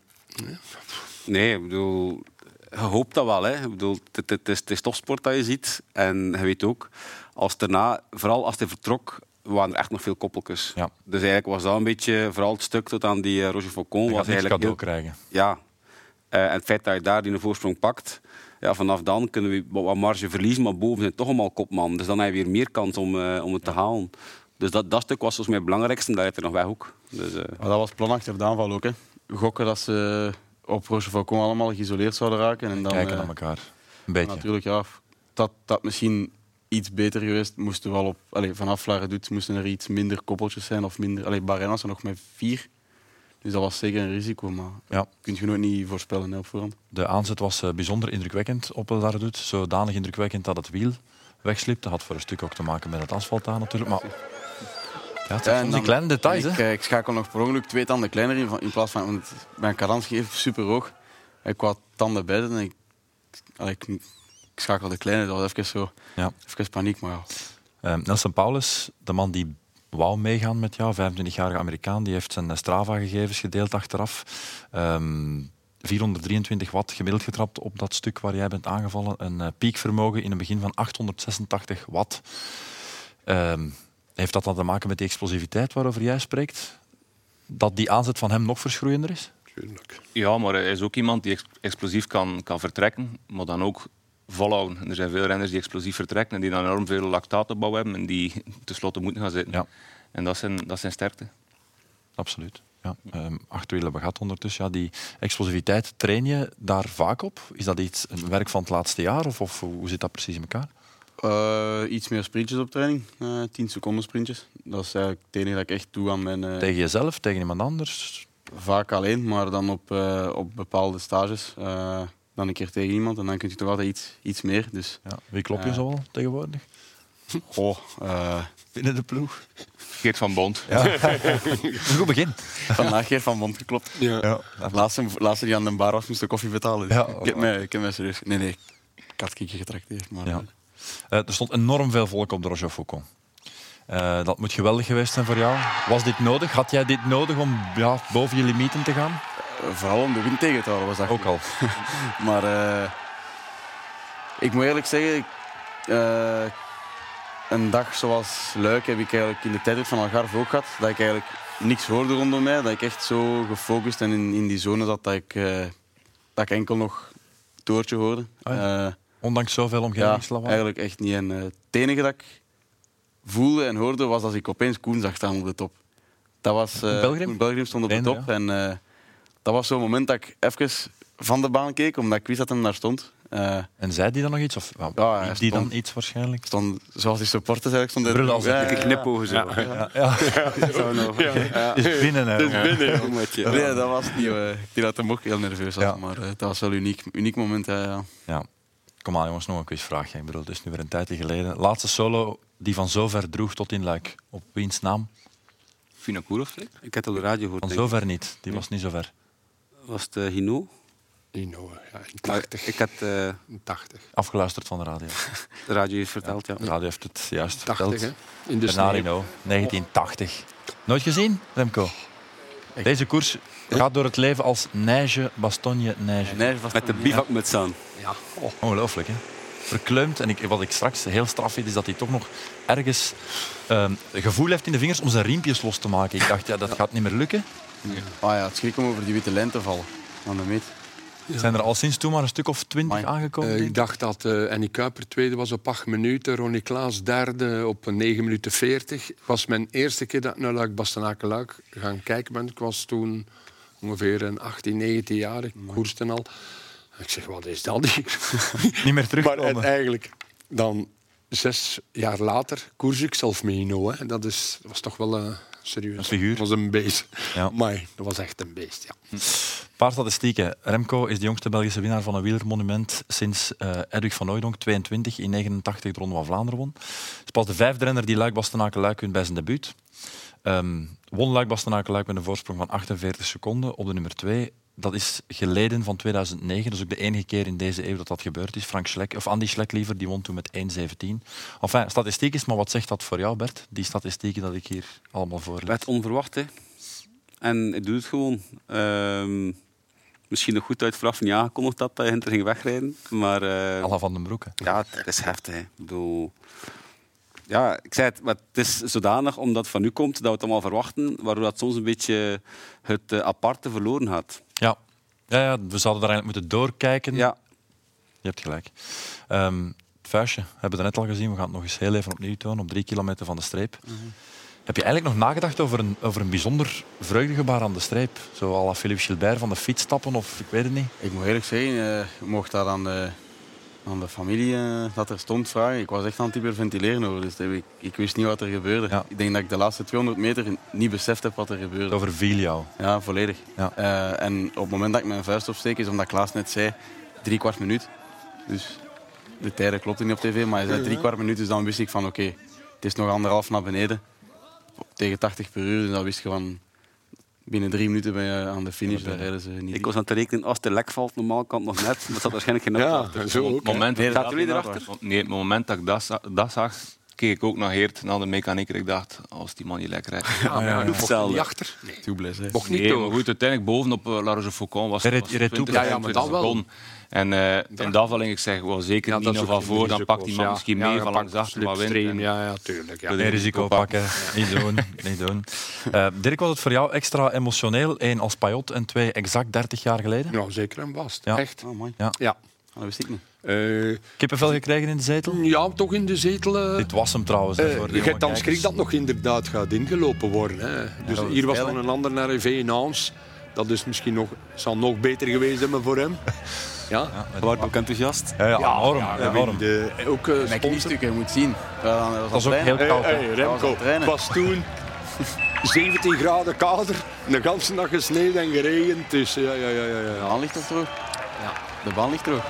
Nee, ik bedoel, je hoopt dat wel. Hè. Ik bedoel, het, het, is, het is topsport dat je ziet. En je weet ook, als daarna, vooral als hij vertrok, waren er echt nog veel koppeltjes. Ja. Dus eigenlijk was dat een beetje, vooral het stuk tot aan die uh, Roger Faucon... was eigenlijk cadeau heel, krijgen. Ja. Uh, en het feit dat je daar die voorsprong pakt, ja, vanaf dan kunnen we wat marge verliezen, maar boven zijn toch allemaal kopman. Dus dan heb je weer meer kans om, uh, om het te halen. Dus dat, dat stuk was volgens mij het belangrijkste, en dat heeft er nog weg ook. Dus, maar dat was plan achter de aanval ook. Hè. Gokken dat ze op Roger Faucon allemaal geïsoleerd zouden raken. En dan, Kijken naar elkaar. Een beetje. Natuurlijk, ja. Dat, dat misschien iets beter geweest. Moesten we wel op, allez, vanaf doet, moesten er iets minder koppeltjes zijn. Of minder, allez, Bahrein was er nog met vier. Dus dat was zeker een risico, maar ja. kun je nooit niet voorspellen hè, op voorhand. De aanzet was uh, bijzonder indrukwekkend op Lara doet. Zodanig indrukwekkend dat het wiel wegsliep. Dat had voor een stuk ook te maken met het asfalt aan natuurlijk. Maar ja, het zijn ja, die kleine details. Ik, hè? ik schakel nog per ongeluk twee tanden kleiner in, in plaats van... Want mijn cadans geeft super hoog. Ik wou tanden bij en ik, allee, ik, ik schakelde kleine. Dat was even zo... Ja. Even paniek, maar ja. Uh, Nelson Paulus, de man die wou meegaan met jou, 25-jarige Amerikaan, die heeft zijn Strava-gegevens gedeeld achteraf. Um, 423 watt gemiddeld getrapt op dat stuk waar jij bent aangevallen. Een uh, piekvermogen in het begin van 886 watt. Um, heeft dat dan te maken met die explosiviteit waarover jij spreekt? Dat die aanzet van hem nog verschroeiender is? Tuurlijk. Ja, maar hij is ook iemand die ex explosief kan, kan vertrekken, maar dan ook volhouden. En er zijn veel renners die explosief vertrekken en die dan enorm veel lactaatopbouw hebben en die tenslotte moeten gaan zitten. Ja. En dat zijn, dat zijn sterkte. Absoluut. Ja. Um, acht wielen hebben gehad ondertussen. Ja, die explosiviteit, train je daar vaak op? Is dat iets, een werk van het laatste jaar of, of hoe zit dat precies in elkaar? Uh, iets meer sprintjes op training, uh, 10 seconden sprintjes. Dat is eigenlijk het enige dat ik echt doe aan mijn... Uh... Tegen jezelf, tegen iemand anders? Vaak alleen, maar dan op, op bepaalde stages. Dan een keer tegen iemand en dan kun je toch altijd iets, iets meer. Dus, ja. Wie klop je zo al tegenwoordig? Oh, Binnen de ploeg? Geert van Bond. Ja. Goed begin. Vandaag Geert van Bond geklopt. Ja. ja. Laatste, laatste die aan de bar was, moest de koffie betalen. Ja, ik, heb mij, ik heb mij serieus... Nee, nee. Ik had kiekje getrakteerd, maar... Ja. Uh, er stond enorm veel volk op de Roger. Uh, dat moet geweldig geweest zijn voor jou. Was dit nodig? Had jij dit nodig om ja, boven je limieten te gaan? Uh, vooral om de wind tegen te houden, was dat ook al. maar ik moet eerlijk zeggen, een dag zoals Luik heb ik eigenlijk in de tijdrit van Algarve ook gehad. Dat ik eigenlijk niks hoorde rondom mij. Dat ik echt zo gefocust en in, in die zone zat dat ik, eh, dat ik enkel nog toortje hoorde. Ja. Eh, Ondanks zoveel ja, omgevingslawaai. eigenlijk echt niet. En, eh, het enige dat ik voelde en hoorde was als ik opeens Koen zag staan op de top. Dat was, eh, Belgrim? Stond op de top. En eh, dat was zo'n moment dat ik even van de baan keek, omdat ik wist dat hem daar stond. Eh, En zei die dan nog iets? Of ja, Ja, die dan iets waarschijnlijk? stond, zoals die supporters eigenlijk stonden. Als een Die knipogen zo. Ja, ja. Zo nou. Het is binnen, hè. Jongetje. Nee, dat was niet. eh, ik denk dat hem ook heel nerveus Ja. maar eh, dat was wel een uniek, uniek moment. ja, ja. Ja. Kom aan jongens, nog een quizvraagje. Ik bedoel, het is nu weer een tijdje geleden. Laatste solo die van zover droeg tot in Luik. Op wiens naam? Vinokourov, zeker? Ik heb het op de radio gehoord. Van zover niet. Die was niet zo ver. Was het uh, Hino? Dino, ja, in Maar 80. ik had eh, In 80. Afgeluisterd van de radio. de radio heeft verteld, ja. De radio heeft het juist 80, verteld. hè? In de. Bernardino, 1980. Nooit gezien, Remco? Deze koers gaat door het leven als neige, bastogne, neige. Was Met de bivakmuts aan. Ja. Oh. Ongelooflijk, hè? Verkleumd. En ik, wat ik straks heel straf vind, is dat hij toch nog ergens ehm, gevoel heeft in de vingers om zijn riempjes los te maken. Ik dacht, ja, dat gaat niet meer lukken. Ah ja, het schrik om over die witte lijn te vallen aan de meet. Zijn er al sinds toen maar een stuk of twintig aangekomen? Eh, ik dacht dat eh Annie Kuiper tweede was op 8 minuten, Ronnie Klaas derde op 9 minuten 40. Het was mijn eerste keer dat ik naar Luik gaan kijken ben. Ik was toen ongeveer een 18, 19 jaar, ik koerste al. Ik zeg, wat is dat hier? Niet meer maar terugkomen. het- eigenlijk, dan zes jaar later koers ik zelf met Ino. Hè. Dat, is, was toch wel een serieus. Een figuur. Dat was een beest. Ja. Maar dat was echt een beest, ja. Een paar statistieken. Remco is de jongste Belgische winnaar van een wielermonument sinds eh Edwig van Ooydonk, 22, in 89 de Ronde van Vlaanderen won. Het is pas de vijfde renner die Luik Bastenaken Luik wint bij zijn debuut. Ehm won Luik Bastenaken Luik met een voorsprong van 48 seconden op de nummer 2. Dat is geleden van 2009. Dat is ook de enige keer in deze eeuw dat dat gebeurd is. Frank Schleck, of Andy Schleck liever, die won toen met 1,17. Enfin, statistiek is, maar wat zegt dat voor jou, Bert? Die statistieken dat ik hier allemaal voorlees. werd onverwacht, hè. En ik doe het gewoon. Ehm, misschien nog goed uit vooraf niet aangekondigd dat hij Hinter ging wegrijden. Maar eh, Alla van den Broeke. ja, het is heftig. hè. Ik bedoel... Ja, ik zei het, maar het is zodanig omdat het van nu komt dat we het allemaal verwachten, waardoor dat soms een beetje het eh, aparte verloren gaat. Ja. Ja, ja, we zouden daar eigenlijk moeten doorkijken. Ja, Je hebt gelijk. Ehm, het vuistje hebben we net al gezien. We gaan het nog eens heel even opnieuw tonen, op drie kilometer van de streep. Heb je eigenlijk nog nagedacht over een, over een bijzonder vreugdegebaar aan de streep? Zo à la Philippe Gilbert van de fiets stappen of ik weet het niet. Ik moet eerlijk zeggen, eh, je mocht dat aan de, aan de familie eh, dat er stond vragen. Ik was echt aan het hyperventileren over, dus ik, ik wist niet wat er gebeurde. Ja. Ik denk dat ik de laatste 200 meter niet beseft heb wat er gebeurde. Het overviel jou. Ja, volledig. Ja. Eh, en op het moment dat ik mijn vuist opsteek, is omdat Klaas net zei, drie kwart minuut. Dus de tijden klopten niet op tv, maar hij zei drie kwart minuut, dus dan wist ik van oké, het is nog anderhalf naar beneden. Tegen 80 per uur, dus dan wist je van binnen drie minuten ben je aan de finish, daar rijden ze niet. ik was aan het rekenen, als de lek valt, normaal kan het nog net, maar dat zat waarschijnlijk geen Ja, achter. zo ook. Op het moment, Nee, Gaat jullie inderdaad, erachter? Nee, het moment dat ik dat, dat zag, keek ik ook nog heerd naar de mechanieker. Ik dacht, als die man niet lekker rijdt. Ja, maar ja, ja, ja. niet achter. Nee. Toe blij zijn. Mocht niet Nee, maar goed, uiteindelijk bovenop uh, La Rochefoucauld was was je reed toe, 20, ja, ja, maar 25 dat wel. En eh in dat geval, ik zeg, wel zeker Ja, niet nog van voor, dan pakt die man misschien ja. mee Ja, van langs achter, maar wint. Ja, ja, tuurlijk. Ja. Nee, risico pakken. Niet doen. Niet doen. Eh, Dirk, was het voor jou extra emotioneel? Eén als Payot en twee exact 30 jaar geleden? Nou, zeker en vast. Ja. Echt. Oh, mooi. Ja. Ja. Ah, dat wist ik niet. Eh, Kippenvel gekregen in de zetel? ja, toch in de zetel. eh, Dit was hem trouwens. voor je hebt dan schrik dat nog inderdaad gaat ingelopen worden. Hè. Dus hier was nog een ander naar EV Naans. Dat is misschien nog, zal nog beter geweest hebben voor hem. Ja, Wordt ook enthousiast. Ja, ja, enorm. ja, enorm. de- ook eh, Mijn sponsor. kniestukken, je moet zien. Dat was ook heel koud. hey, Remco, het was toen 17 graden kouder, de ganse dag gesneeuwd en geregend. Dus ja, ja, ja, ja. De ja. baan ligt toch droog? Ja. De baan ligt droog.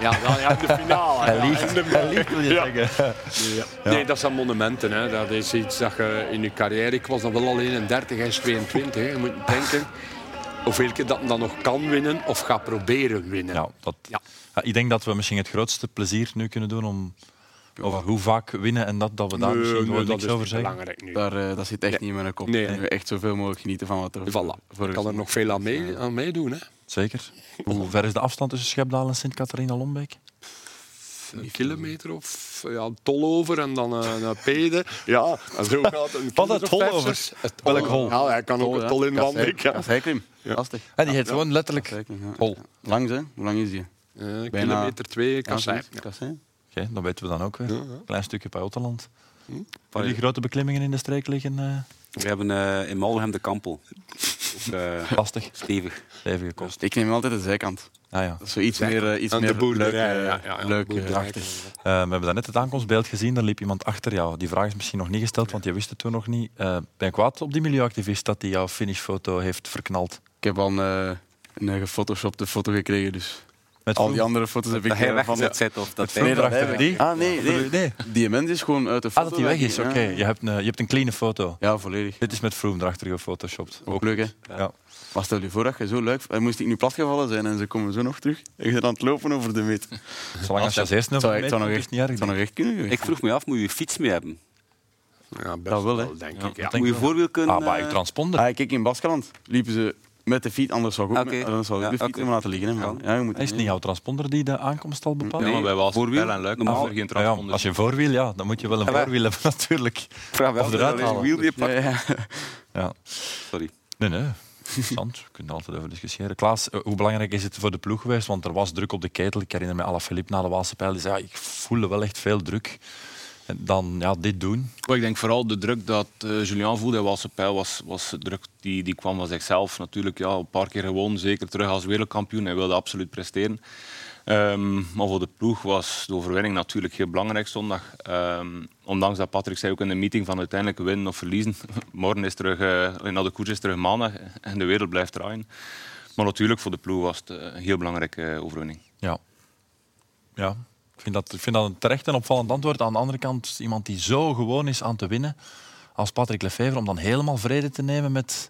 Ja, ja, ja, in de finale. Hij ja, liegt. in de- Hij liegt, wil je Ja. zeggen. Ja. Nee, dat zijn monumenten. Hè. Dat is iets dat je in je carrière... Ik was dan wel al 31, hij is 22. Hè. Je moet denken hoeveel keer dat dan nog kan winnen of gaat proberen winnen. Ja, dat, Ja. Ja, ik denk dat we misschien het grootste plezier nu kunnen doen om over hoe vaak winnen en dat, dat we daar Nee, misschien nee, niks is over zeggen. belangrijk nu. Daar, eh, dat zit echt niet in mijn kop. Nee. Nee. Echt zoveel mogelijk genieten van wat er Voilà. voor Ik kan er nog veel aan, mee, aan meedoen. Hè. Zeker. Hoe ver is de afstand tussen Schepdaal en Sint-Catharina-Lombeek? Een kilometer of ja, een tol over en dan een, een pede. Ja, en zo gaat een Wat, het hol over? Het Welk hol? Ja, hij kan ook een tol in wandelen. Ja. Kasseiklim. Lastig. En die heet gewoon letterlijk ja. hol. Lang, hè? Hoe lang is die? Eh, kilometer twee, kassei. Ja, Kassei. Oké, dan weten we dan ook weer. Klein stukje Pajottenland. Hm? Waar die grote beklimmingen in de streek liggen, eh, We hebben eh, in Malhem de Kampel. Ook, eh, lastig. stevig. Stevige kost. Ik neem altijd de zijkant. Ah, ja. Dat is zo iets meer, eh, iets Aan de meer boerderij, leuk, ja, eh, ja, leuk eh. Eh, we hebben daarnet het aankomstbeeld gezien, daar liep iemand achter jou. Die vraag is misschien nog niet gesteld, want je wist het toen nog niet. Eh, ben je kwaad op die milieuactivist dat hij jouw finishfoto heeft verknald? Ik heb al een, eh, een gefotoshopte foto gekregen, dus Met al die andere foto's heb ik hij eh, van zit of dat heb die? Ah, nee, nee. Nee. Die mens is gewoon uit de Ah, foto. dat hij weg is, ja. oké. Je, hebt een, je hebt een clean foto. Ja, volledig. Dit is met Froome erachter gefotoshopt. Ook leuk, hè? Ja. Maar stel je voor dat je zo leuk... eh, Moest ik nu platgevallen zijn en ze komen zo nog terug en je bent aan het lopen over de meet. Zolang als je als eerste Het het zou nog is echt, het niet erg. het zou nog echt kunnen geweest. Ik vroeg me af, moet je fiets mee hebben? Ja, best Dat wel, hè. denk Ja, ik. Ja. Moet je voorwiel kunnen... Ah, maar je eh, transponder. Ah, kijk, in Baskeland liepen ze met de fiets, anders zou ik ook, anders zou ik Ja, de fiets hebben laten liggen. Hè. Ja, je moet Is het niet jouw transponder die de aankomst al bepaalt? Ja, maar bij Waalse voorwiel, en Luik normaal. er geen ja, transponder als je een voorwiel, ja, dan moet je wel een maar- voorwiel hebben natuurlijk. vraag wel Of eruit alleen halen. wiel die je pakt. Ja, ja. Ja. Sorry. Nee, nee. Interessant. We kunnen altijd over discussiëren. Klaas, eh, hoe belangrijk is het voor de ploeg geweest? Want er was druk op de ketel. Ik herinner me Alaphilippe na de Waalse pijl. Die zei, ja, ik voelde wel echt veel druk. Dan ja, dit doen. Ik denk vooral de druk dat eh Julian voelde in Pijl was, was druk die, die kwam van zichzelf. Natuurlijk ja, een paar keer gewonnen, zeker terug als wereldkampioen. Hij wilde absoluut presteren. Ehm, maar voor de ploeg was de overwinning natuurlijk heel belangrijk zondag. Ehm, ondanks dat Patrick zei ook in de meeting van uiteindelijk winnen of verliezen. Morgen is terug, eh, na de koers is terug maandag en de wereld blijft draaien. Maar natuurlijk voor de ploeg was het eh, een heel belangrijke eh, overwinning. Ja. Ja. Ik vind, dat, ik vind dat een terecht en opvallend antwoord. Aan de andere kant, iemand die zo gewoon is aan te winnen als Patrick Lefevre, om dan helemaal vrede te nemen met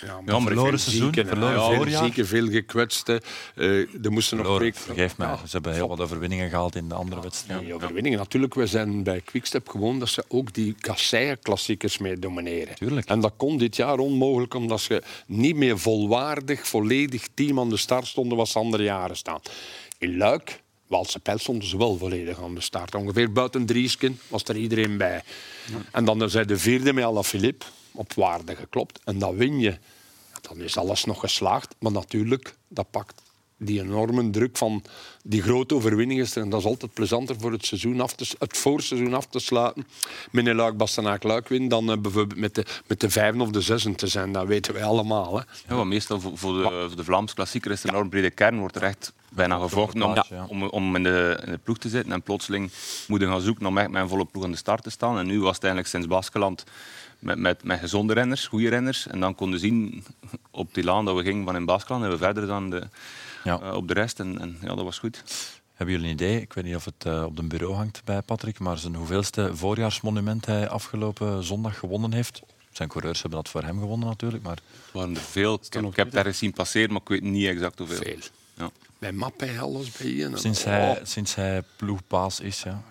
Ja, Ja, maar verloren seizoen, zieken, verloren Ja, zieken, veel gekwetsten. Eh er moesten nog Vergeef mij. Ja, Ze hebben heel wat overwinningen gehaald in de andere wedstrijden. Overwinningen. Natuurlijk, we zijn bij Quickstep gewoon dat ze ook die kasseien-klassiekers mee domineren. Tuurlijk. En dat kon dit jaar onmogelijk, omdat ze niet meer volwaardig, volledig team aan de start stonden wat ze andere jaren staan. In Luik, Waalse Pijl, stonden ze wel volledig aan de start. Ongeveer buiten Driesken was er iedereen bij. En dan zijn de vierde met Alaphilippe op waarde geklopt. En dan win je. Dan is alles nog geslaagd. Maar natuurlijk, dat pakt die enorme druk van die grote overwinningen. En dat is altijd plezanter voor het, seizoen af te, het voorseizoen af te sluiten. Met een luik bastenaak luik win dan eh, bijvoorbeeld met de, met de vijfde of de zesde te zijn. Dat weten wij allemaal. Hè. Ja, maar meestal voor voor de, voor de Vlaamse klassieker is er een enorm brede kern, wordt er echt bijna gevochten om, Ja. om, om in, de, in de ploeg te zitten. En plotseling moet je gaan zoeken om echt met een volle ploeg aan de start te staan. En nu was het eigenlijk sinds Baskeland met, met, met gezonde renners, goede renners. En dan konden zien op die laan dat we gingen van in Baskeland en we verder dan de, Ja. eh, op de rest. En, en ja, dat was goed. Hebben jullie een idee? Ik weet niet of het eh, op een bureau hangt bij Patrick, maar zijn hoeveelste voorjaarsmonument hij afgelopen zondag gewonnen heeft. Zijn coureurs hebben dat voor hem gewonnen natuurlijk, maar Het waren er veel. Ik heb, ik heb het ergens zien passeren, maar ik weet niet exact hoeveel. Veel. Ja. Bij Mappé, alles bij je. sinds hij, sinds hij ploegbaas is, ja.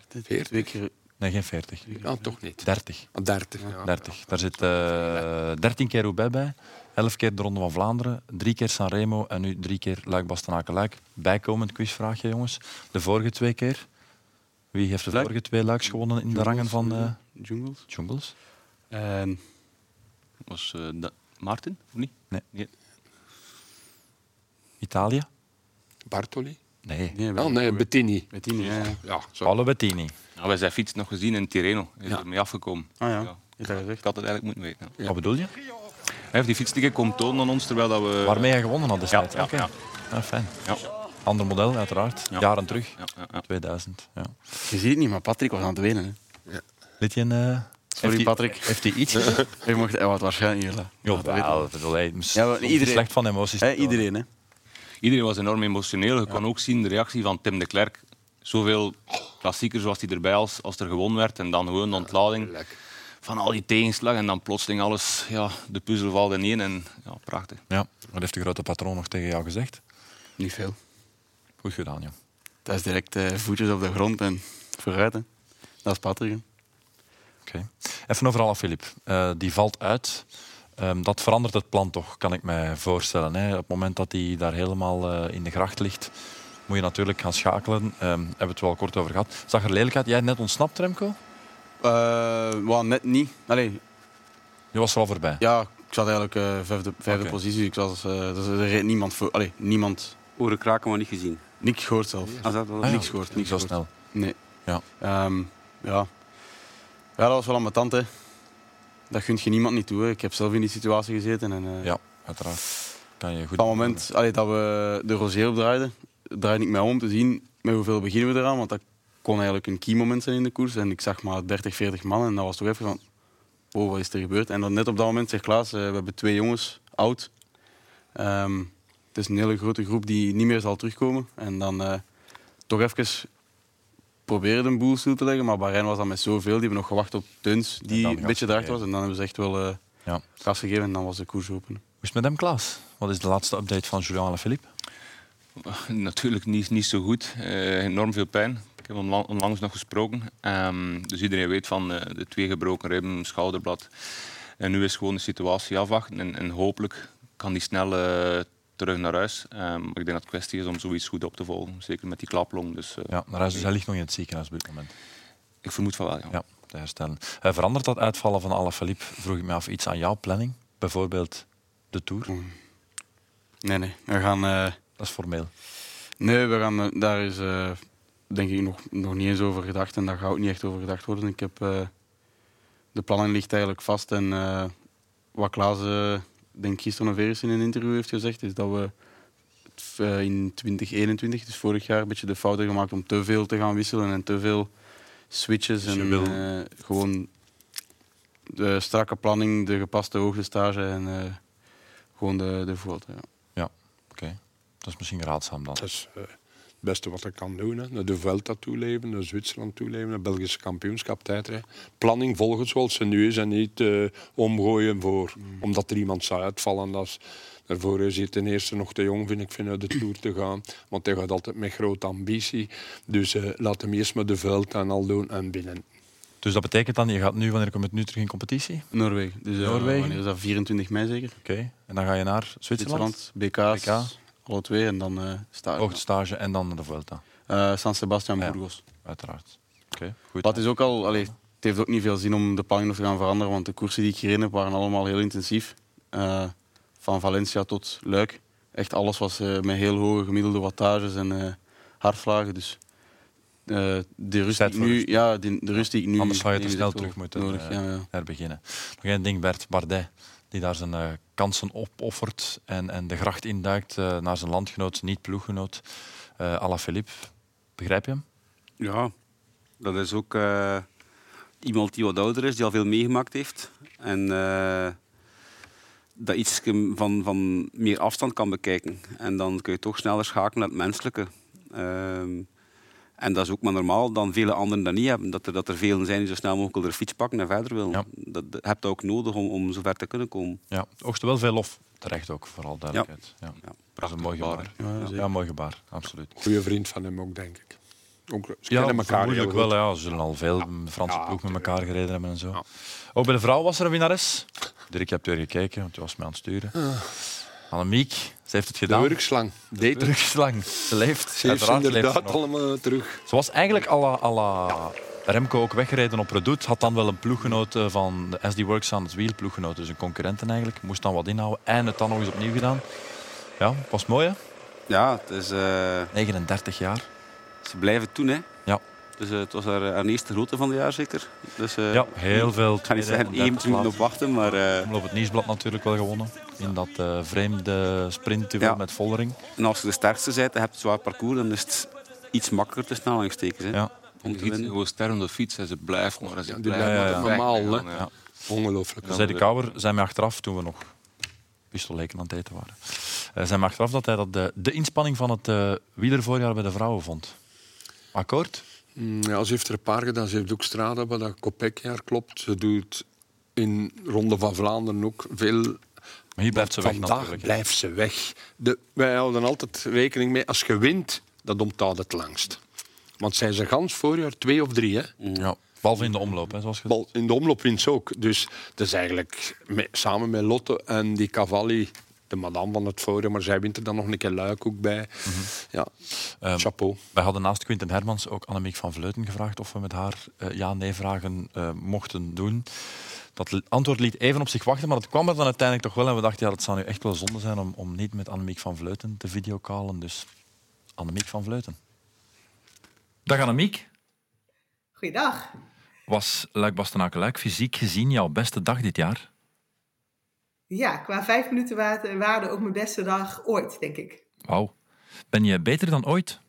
Twee keer Nee, geen 40. Ja, toch niet. 30. Ah, 30. Ja. 30. Daar zit eh 13 keer Roubaix bij, 11 keer de Ronde van Vlaanderen, 3 keer Sanremo en nu 3 keer Luik Bastenaken Luik. Bijkomend quizvraagje, jongens. De vorige twee keer. Wie heeft de Luik. vorige twee Luiks gewonnen in de rangen van eh Jungles. Jungles? En Was eh, da- Maarten, of niet? Nee. Nee. Italië? Bartoli? Nee. nee, Oh nee, Bettini. Bettini, ja. ja. Paolo Bettini. Ja, wij zijn fiets nog gezien in Tirreno. Hij is Ja. ermee afgekomen. Ah ja, Ja. Ik had het eigenlijk moeten weten. Wat bedoel je? Hij heeft die fiets een keer komen tonen aan ons, terwijl dat we... Waarmee hij gewonnen had destijds? Ja, ja, Oké. ja. Ah, fijn. Ja. Ander model, uiteraard. Ja. Jaren terug. Ja, ja, ja. 2000. Ja. Je ziet het niet, maar Patrick was aan het wenen. Hè. Liet je een... eh, Sorry, heeft hij- Patrick. Heeft hij iets? Je mocht, hij had waarschijnlijk niet. Ja, wel, ik bedoel, hij is Ja, iedereen- slecht van emoties. Iedereen, hè. Iedereen was enorm emotioneel. Je kon ook zien de reactie van Tim de Klerk. Zoveel klassiekers was hij erbij als, als er gewonnen werd. En dan gewoon de ontlading van al die tegenslag. En dan plotseling alles, ja, de puzzel valt in één. En ja, prachtig. Ja. Wat heeft de grote patroon nog tegen jou gezegd? Niet veel. Goed gedaan, joh. Dat is direct eh, voetjes op de grond en vooruit. Hè. Dat is Patrick. Oké. Even over Alaphilippe. Eh die valt uit. Ehm, dat verandert het plan toch, kan ik mij voorstellen. Hè? Op het moment dat hij daar helemaal eh, in de gracht ligt, moet je natuurlijk gaan schakelen. Ehm hebben we het wel kort over gehad. Zag er lelijk uit. Jij net ontsnapt, Remco? Eh, wel, net niet. Allee, Je was er al voorbij. ja, ik zat eigenlijk eh vijfde, vijfde Oké. positie. Ik was, eh, dus er reed niemand voor. Allee, niemand. Oren kraken, maar niet gezien. Niks gehoord zelf. Als dat wel Ah, ja. Niks gehoord. Niks Zo gehoord. snel. Nee. Ja. Ehm, ja. ja, dat was wel ambetant. Hè. Dat gunt je niemand niet toe. Hè. Ik heb zelf in die situatie gezeten. En, eh, Ja, uiteraard. Kan je goed Op dat moment allee, dat we de Rosé opdraaiden, draaide ik mij om te zien met hoeveel beginnen we eraan. Want dat kon eigenlijk een key moment zijn in de koers. En ik zag maar 30, 40 man. En dat was toch even van, oh, wat is er gebeurd? En dan net op dat moment zegt Klaas, eh, we hebben twee jongens, oud. Ehm, het is een hele grote groep die niet meer zal terugkomen. En dan eh, toch even proberen de boel stil te leggen. Maar Bahrein was dan met zoveel. Die hebben nog gewacht op Teuns, die een beetje erachter was. En dan hebben ze echt wel eh Ja. gas gegeven en dan was de koers open. Hoe is het met hem, Klaas? Wat is de laatste update van Julian Alaphilippe? Natuurlijk niet, niet zo goed. Eh, enorm veel pijn. Ik heb onla- onlangs nog gesproken. Ehm, dus iedereen weet van eh, de twee gebroken ribben, schouderblad. En nu is gewoon de situatie afwachten. En, en hopelijk kan die snel eh, terug naar huis. Ehm, maar ik denk dat het kwestie is om zoiets goed op te volgen. Zeker met die klaplong. Dus, eh, Ja, naar huis, dus hij ligt nog in het ziekenhuis op dit moment. Ik vermoed van wel, ja. Ja, te herstellen. Eh, verandert dat uitvallen van Alaphilippe, vroeg ik me af, iets aan jouw planning? Bijvoorbeeld de Tour? Nee, nee. We gaan... eh, Dat is formeel. Nee, we gaan, daar is eh, denk ik nog, nog niet eens over gedacht en daar gaat ook niet echt over gedacht worden. Ik heb, eh, de planning ligt eigenlijk vast en eh, wat Klaas eh, denk ik gisteren of eerst in een interview heeft gezegd, is dat we in 2021, dus vorig jaar, een beetje de fout hebben gemaakt om te veel te gaan wisselen en te veel switches. Dus en wil- eh, gewoon de strakke planning, de gepaste hoogtestage en eh, gewoon de, de Vuelta, ja. Oké, dat is misschien raadzaam dan. Dat is eh, het beste wat ik kan doen. Hè. Naar de Vuelta toeleven, naar Zwitserland toeleven, naar Belgische kampioenschap, tijdrijden. Planning volgen zoals ze nu is en niet eh, omgooien voor, omdat er iemand zou uitvallen. Dat is, daarvoor is hij ten eerste nog te jong, vind ik, vind, uit de Tour te gaan. Want hij gaat altijd met grote ambitie. Dus eh, laat hem eerst maar de Vuelta en al doen en binnen. Dus dat betekent dan, je gaat nu, wanneer komt het nu terug in competitie? Noorwegen. Dus, eh, Noorwegen? wanneer is dat 24 mei zeker? Oké, en dan ga je naar Zwitserland, Zwitserland, BK's, BK. Alle twee en dan eh stage. en dan de Vuelta, Eh, San Sebastian, Ja. Burgos. uiteraard. Oké, goed. Maar het is ook al, allee, het heeft ook niet veel zin om de planning nog te gaan veranderen, want de koersen die ik gereden heb waren allemaal heel intensief. Eh, van Valencia tot Luik. Echt alles was met heel hoge gemiddelde wattages en hartslagen. Dus de rust die ik nu, rust. ja, de, de rust die ik nu. Anders zou je te snel terug moeten Nodig, ja, ja. herbeginnen. Nog één ding, Bert Bardet, die daar zijn eh, kansen opoffert en, en de gracht induikt eh, naar zijn landgenoot, niet ploeggenoot, eh Alaphilippe. Begrijp je hem? Ja, dat is ook iemand die wat ouder is, die al veel meegemaakt heeft. En dat iets van, van meer afstand kan bekijken. En dan kun je toch sneller schakelen naar het menselijke. Ehm, en dat is ook maar normaal dan vele anderen dat niet hebben. Dat er, dat er velen zijn die zo snel mogelijk de fiets pakken en verder willen. Ja. Dat, dat heb je ook nodig om, om zo ver te kunnen komen. Ja, oogste wel veel lof. Terecht ook, vooral duidelijkheid. Ja. Ja, Dat is een mooi gebaar. Ja, Ja, mooi gebaar, absoluut. Goeie vriend van hem ook, denk ik. Ook, ze Ja, kennen elkaar heel wel. Ja. Ze zullen al veel Franse Ja, ploeg met elkaar gereden hebben en zo. Ja. Ook bij de vrouw was er een winnares. Dirk, je hebt weer gekeken, want je was mij aan het sturen. Annemiek, ze heeft het De gedaan. wurkslang. Deed het. Terugslang. Ze leeft. Ze heeft leeft ze inderdaad allemaal terug. Ze was eigenlijk à la, à la Remco ook weggereden op Redoute. Had dan wel een ploeggenoot eh, van de SD Works aan het wiel. Ploeggenoot, dus een concurrenten eigenlijk. Moest dan wat inhouden en het dan nog eens opnieuw gedaan. Ja, was mooi hè? Ja, het is, eh, 39 jaar. ze blijven toen. Hè. Ja. Dus eh, het was haar, haar eerste grote van het jaar zeker. Dus, eh, Ja, heel veel. Ik ga niet zeggen en één minuten op maar eh, Omloop het Nieuwsblad natuurlijk wel gewonnen. In dat eh, vreemde sprintduel Ja. met Vollering. en als je de sterkste bent en je hebt een zwaar parcours, dan is het iets makkelijker te snel steken. Ja. Om Je te winnen. gewoon sterren op de fiets en ze blijft maar. Ze blijft ja, ja. normaal, ja. Ongelooflijk. Zei de Kouwer, zijn mij achteraf, toen we nog pistoleken aan het eten waren, eh, zei mij achteraf dat hij dat de, de inspanning van het eh wielervoorjaar bij de vrouwen vond. Akkoord? Mm, Ja, ze heeft er een paar gedaan. Ze heeft ook Strada, wat dat Kopekjaar klopt. Ze doet in Ronde van Vlaanderen ook veel. Maar hier blijft ze weg Vandaag blijft ze weg. De, wij houden altijd rekening mee, als je wint, dat onthoudt het langst. Want zijn ze gans voorjaar twee of drie, hè? Ja, behalve in de omloop, hè, zoals je Bal- In de omloop wint ze ook. Dus dat is eigenlijk samen met Lotte en die Cavalli de madame van het forum, maar zij wint er dan nog een keer luik ook bij. Ja, Ehm, chapeau. Wij hadden naast Quinten Hermans ook Annemiek van Vleuten gevraagd of we met haar eh, ja-nee-vragen eh, mochten doen. Dat antwoord liet even op zich wachten, maar het kwam er dan uiteindelijk toch wel. En we dachten, ja, dat zou nu echt wel zonde zijn om, om niet met Annemiek van Vleuten te videocallen. Dus Annemiek van Vleuten. Dag Annemiek. Goeiedag. Was Luik Bastenaken Luik fysiek gezien jouw beste dag dit jaar? Ja, qua vijf minuten wa- waarde ook mijn beste dag ooit, denk ik. Wauw. Ben je beter dan ooit?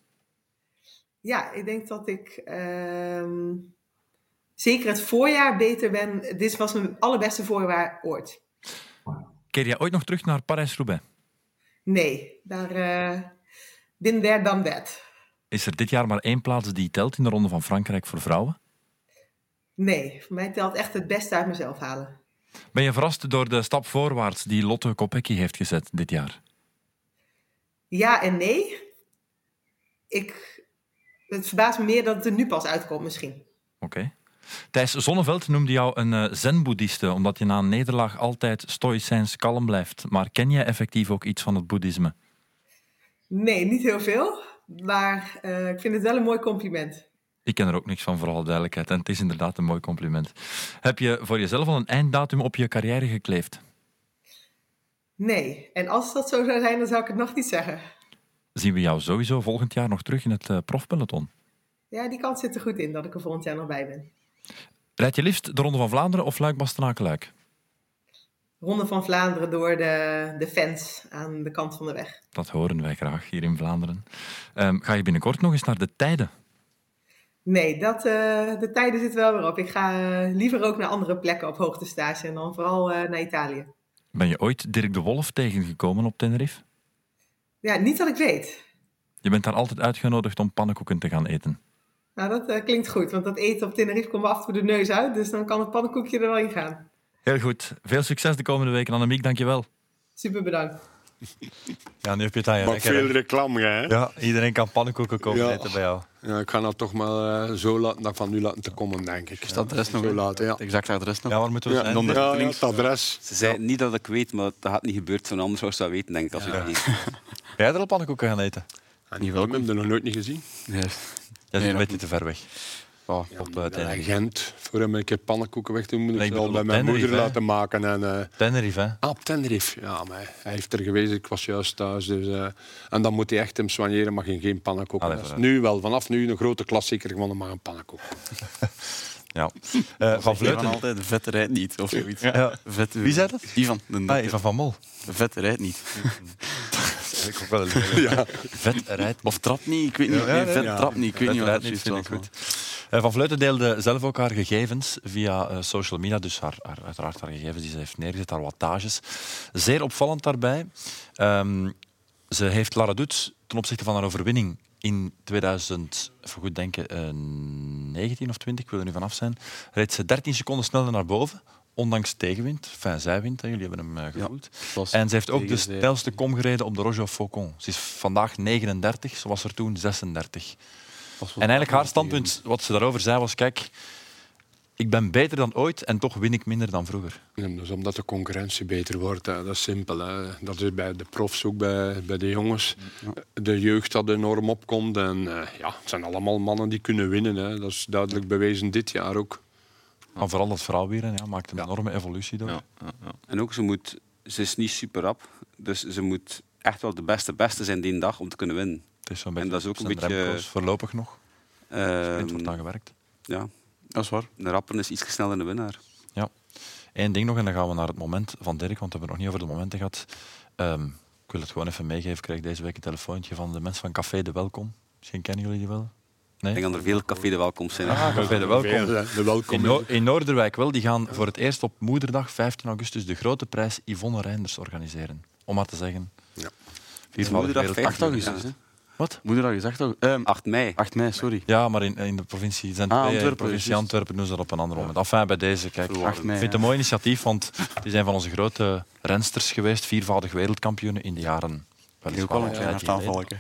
Ja, ik denk dat ik ehm, zeker het voorjaar beter ben. Dit was mijn allerbeste voorjaar ooit. Keer jij ooit nog terug naar Parijs-Roubaix? Nee, daar eh bin there, done that. Is er dit jaar maar één plaats die telt in de Ronde van Frankrijk voor vrouwen? Nee, voor mij telt echt het beste uit mezelf halen. Ben je verrast door de stap voorwaarts die Lotte Kopecky heeft gezet dit jaar? Ja en nee. Ik, het verbaast me meer dat het er nu pas uitkomt misschien. Oké. Thijs Zonneveld noemde jou een eh, zen-boeddhiste, omdat je na een nederlaag altijd stoïcijns kalm blijft. Maar ken jij effectief ook iets van het boeddhisme? Nee, niet heel veel. Maar eh, ik vind het wel een mooi compliment. Ik ken er ook niks van, voor alle duidelijkheid. En het is inderdaad een mooi compliment. Heb je voor jezelf al een einddatum op je carrière gekleefd? Nee, en als dat zo zou zijn, dan zou ik het nog niet zeggen. Zien we jou sowieso volgend jaar nog terug in het eh, profpeloton? Ja, die kans zit er goed in dat ik er volgend jaar nog bij ben. Rijd je liefst de Ronde van Vlaanderen of Luik-Bastenaken-Luik? Ronde van Vlaanderen door de, de fans aan de kant van de weg. Dat horen wij graag hier in Vlaanderen. Ehm, ga je binnenkort nog eens naar de tijden? Nee, dat, eh, de tijden zitten wel weer op. Ik ga eh, liever ook naar andere plekken op hoogtestage en dan vooral eh, naar Italië. Ben je ooit Dirk de Wolf tegengekomen op Tenerife? Ja, niet dat ik weet. Je bent daar altijd uitgenodigd om pannenkoeken te gaan eten. Nou, dat klinkt goed, want dat eten op Tenerife komt me af en toe de neus uit. Dus dan kan het pannenkoekje er wel in gaan. Heel goed. Veel succes de komende weken, Annemiek. Dank je wel. Super bedankt. Ja, nu heb je het aan je Maar veel reclame, hè? Ja, iedereen kan pannenkoeken komen Ja. eten bij jou. Ja, ik ga dat toch maar eh, zo laten, dat van nu laten te komen, denk ik. Is dat adres nog? Zo hè? laten, ja. Het exacte adres nog? Ja, waar moeten we Ja, zijn? Ja, ja, links. het adres. Ze zei niet dat ik weet, maar dat gaat niet gebeurd zijn. Anders zou ze dat weten, denk ik. Als ik het niet. Ben jij er al pannenkoeken gaan eten? En die welkom. Ik heb er nog nooit niet gezien. Nee. Dat is Nee, een beetje te ver weg. Oh, Op uh, Ja, Tenerife. Gent, voor hem een keer pannenkoeken weg te doen, moet ik al bij mijn moeder laten maken. En, eh, Tenerife, hè? ah, op Tenerife. Ja, maar hij heeft er geweest, ik was juist thuis. Dus, eh, en dan moet hij echt hem soigneren, mag je geen pannenkoeken. Allee, nu wel, vanaf nu een grote klassieker, gewoon maar een pannenkoek. Ja. Eh, van Vleuten. altijd, vet rijdt niet, of zoiets. Ja. Vet, Wie zei dat? Ivan. De Ah. Eva van Mol. Vet rijdt niet. Ik ook wel een ja. Vet rijdt. Of trapt niet, ik weet niet. Ja, ja, Nee, ja. vet Ja. trapt niet, ik weet Vet niet wat rijdt het niet, vind ik goed. Eh, Van Vleuten deelde zelf ook haar gegevens via eh, social media, dus haar, haar, uiteraard haar gegevens die ze heeft neergezet, haar wattages. Zeer opvallend daarbij. Ehm, ze heeft Lara Doets ten opzichte van haar overwinning in 2000, even goed denken, eh, 19 of 20, ik wil er nu vanaf zijn, reed ze 13 seconden sneller naar boven, ondanks tegenwind. Enfin, zij wint, hè, jullie hebben hem eh, gevoeld. En ze heeft ook de snelste kom gereden op de Roger Faucon. Ze is vandaag 39, ze was er toen 36. En eigenlijk haar standpunt, wat ze daarover zei, was: kijk, ik ben beter dan ooit en toch win ik minder dan vroeger. Ja, dus omdat de concurrentie beter wordt, hè. dat is simpel. Hè. Dat is bij de profs ook, bij, bij de jongens. De jeugd dat enorm opkomt. En eh, ja, het zijn allemaal mannen die kunnen winnen. Hè. Dat is duidelijk bewezen dit jaar ook. Maar vooral dat vrouwwieren ja, maakt een enorme evolutie door. Ja, ja, ja. En ook, ze, moet, ze is niet super rap. Dus ze moet echt wel de beste beste zijn die dag om te kunnen winnen. Het is zo'n En beetje dat is ook een beetje- Remco's voorlopig nog. Ehm, Sprint wordt aan gewerkt. ja, Dat is waar. de rapper is iets sneller de winnaar. Eén ding nog, en dan gaan we naar het moment van Dirk, want we hebben het nog niet over de momenten gehad. Ehm, ik wil het gewoon even meegeven. Ik kreeg deze week een telefoontje van de mensen van Café de Welkom. Misschien kennen jullie die wel? Nee? Ik denk dat er veel café de welkom zijn. Ah, Café de Welkom. De welkom. In, Noor- in Noorderwijk wel, die gaan voor het eerst op Moederdag, 15 augustus, de grote prijs Yvonne Reinders organiseren. Om maar te zeggen. Ja. Moederdag, wereldkampioen. 8 augustus, hè? Wat? Moederdag is 8 augustus. Ehm, 8 mei. 8 mei, sorry. Ja, maar in, in de provincie zijn Ah, twee, in de Antwerpen, provincie. Antwerpen doen ze dat op een ander moment. Enfin, bij deze, kijk. Ik 8 mei. vind het een mooi initiatief, want die zijn van onze grote rensters geweest, viervoudig wereldkampioenen in de jaren. Die ook een klein hartaanvalletje.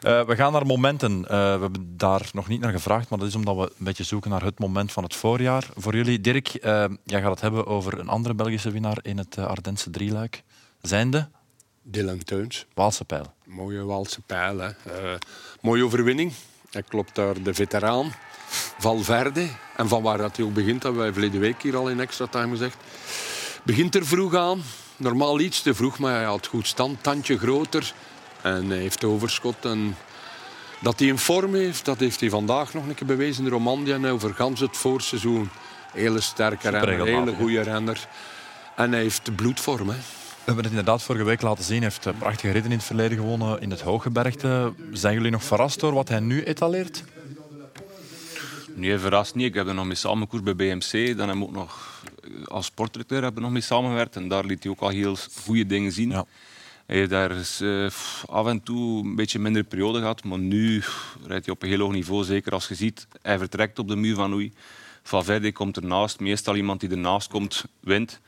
Eh, we gaan naar momenten. Eh, we hebben daar nog niet naar gevraagd, maar dat is omdat we een beetje zoeken naar het moment van het voorjaar. Voor jullie, Dirk, eh, jij gaat het hebben over een andere Belgische winnaar in het Ardense drieluik. Zijnde Dylan Teuns. Waalse pijl. Mooie Waalse pijl. Hè. Eh, mooie overwinning. Hij klopt daar de veteraan. Valverde. En van waar dat hij ook begint, hebben wij verleden week hier al in extra time gezegd. Begint er vroeg aan. Normaal iets te vroeg, maar hij had goed stand. Tandje groter. En hij heeft overschot. En dat hij in vorm heeft, dat heeft hij vandaag nog een keer bewezen in Romandie. En over gans het voorseizoen. Hele sterke renner, hele goede renner. En hij heeft de bloedvorm. Hè. We hebben het inderdaad vorige week laten zien. Hij heeft eh, prachtige ritten in het verleden gewonnen in het Hooggebergte. Zijn jullie nog verrast door wat hij nu etaleert? Nee, verrast niet. Ik heb er nog mee samengekoerd bij BMC. Dan we ook nog eh, als sportdirecteur hebben nog mee samengewerkt. En daar liet hij ook al heel goede dingen zien. Ja. Hij heeft daar eens, eh, af en toe een beetje minder periode gehad. Maar nu rijdt hij op een heel hoog niveau. Zeker als je ziet, hij vertrekt op de muur van Oei. Valverde komt ernaast. Meestal iemand die ernaast komt, wint.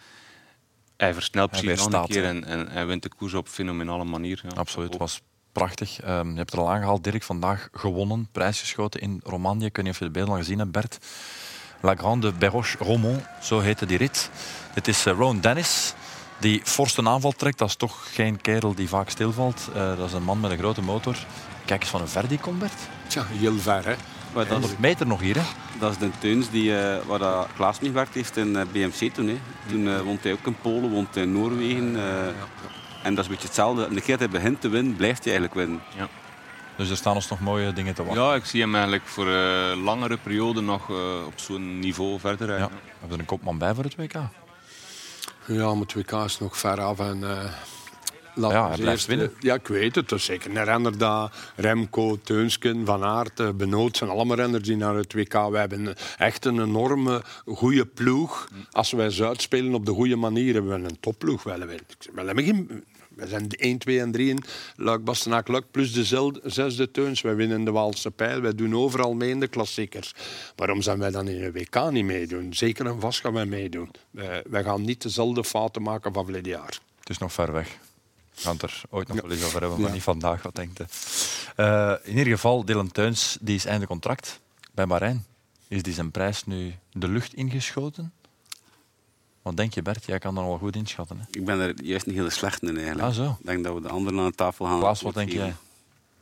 Hij versnelt Hij misschien nog een keer en, en hij wint de koers op fenomenale manier. Ja. Absoluut, het was prachtig. Ehm, je hebt er al aangehaald, Dirk, vandaag gewonnen, prijsgeschoten in Romandie. Ik weet niet of je de beelden al gezien hebt, Bert. La Grande Berroche Romont, zo heette die rit. Het is eh, Rowan Dennis die fors een aanval trekt. Dat is toch geen kerel die vaak stilvalt. Eh, dat is een man met een grote motor. Kijk eens van een ver die komt, Bert. Tja, heel ver. Hè. Maar dat, is, 100 meter nog hier, hè? dat is de Teuns die, eh, waar dat Klaas mee gewerkt heeft in eh, BMC toen. Hè. Toen eh, woont hij ook in Polen, woont hij in Noorwegen. eh, En dat is een beetje hetzelfde. De keer dat hij begint te winnen, blijft hij eigenlijk winnen. Dus er staan ons nog mooie dingen te wachten. Ja, ik zie hem eigenlijk voor een langere periode nog eh, op zo'n niveau verder rijden. Ja. We hebben er een kopman bij voor het WK. Ja, maar het WK is nog ver af. En, eh laten Ja, hij eerst, winnen. eh, Ja, ik weet het. Zeker een renner dat Remco, Teunsken, Van Aert, eh, Benoot zijn allemaal renners die naar het WK. We hebben echt een enorme goede ploeg. Als wij Zuid spelen op de goede manier, hebben we een topploeg. Wel, we, we, hebben geen, we zijn 1, 2 en 3 in Luik, Bastenaak, Luik, plus de zesde Teuns. Wij winnen de Waalse pijl. Wij doen overal mee in de klassiekers. Waarom zijn wij dan in een WK niet meedoen? Zeker en vast gaan wij meedoen. Wij, wij gaan niet dezelfde fouten maken van verleden jaar. Het is nog ver weg. We gaan het er ooit nog wel eens over hebben, maar niet vandaag, wat denkt? Eh, in ieder geval, Dylan Teuns die is einde contract bij Bahrein. Is die zijn prijs nu de lucht ingeschoten? Wat denk je, Bert? Jij kan dat wel goed inschatten. Hè? Ik ben er juist niet heel slecht in eigenlijk. Ah, zo. Ik denk dat we de anderen aan de tafel gaan. Klaas, wat denk jij?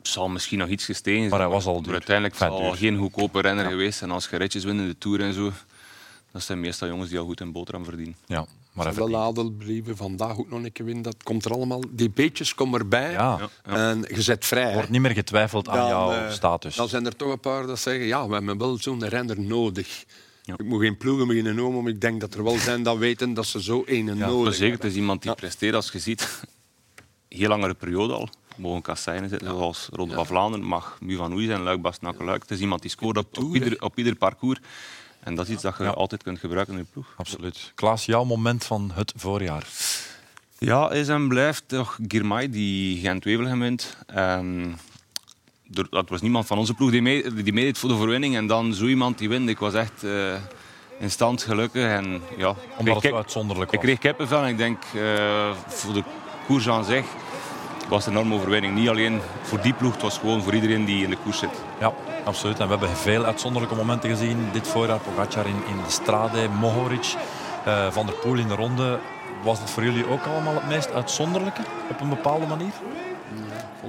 zal misschien nog iets gestegen zijn. Maar hij was al maar duur. uiteindelijk Vet zal duur. geen goedkope renner geweest. En als je ritjes wint in de Tour en zo, dat zijn meestal jongens die al goed een boterham verdienen. Ja, maar hij Wel verdient. adelbrieven, vandaag ook nog een keer winnen. Dat komt er allemaal. Die beetjes komen erbij. Ja. En je zet vrij. Er wordt niet meer getwijfeld aan Dan, jouw eh, status. Dan zijn er toch een paar dat zeggen, ja, we hebben wel zo'n renner nodig. Ik moet geen ploegen beginnen noemen, maar ik denk dat er wel zijn dat weten dat ze zo een Ja, nodig maar zeker, het hebben. is iemand die presteert, als je ziet, heel langere periode al. Mogen kasseinen zitten, zoals Ronde van Vlaanderen, mag Mu van Oei zijn, Luik, Luik. Het is iemand die scoort op, op, ieder, op ieder parcours. En dat is iets dat je altijd kunt gebruiken in je ploeg. Absoluut. Klaas, jouw moment van het voorjaar. Ja, is en blijft toch Girmay, die Gent-Wevelgem wint. Ehm, er- dat was niemand van onze ploeg die, mee, die meedeed voor de verwinning. En dan zo iemand die wint. Ik was echt eh, in stand gelukkig. En, ja, ik Omdat het uitzonderlijk Ik was. kreeg kippenvel en ik denk eh, voor de koers aan zich was een enorme overwinning. Niet alleen voor die ploeg, het was gewoon voor iedereen die in de koers zit. Ja, absoluut. En we hebben veel uitzonderlijke momenten gezien. Dit voorjaar Pogacar in, in de Strade, Mohoric, eh, Van der Poel in de ronde. Was dat voor jullie ook allemaal het meest uitzonderlijke op een bepaalde manier?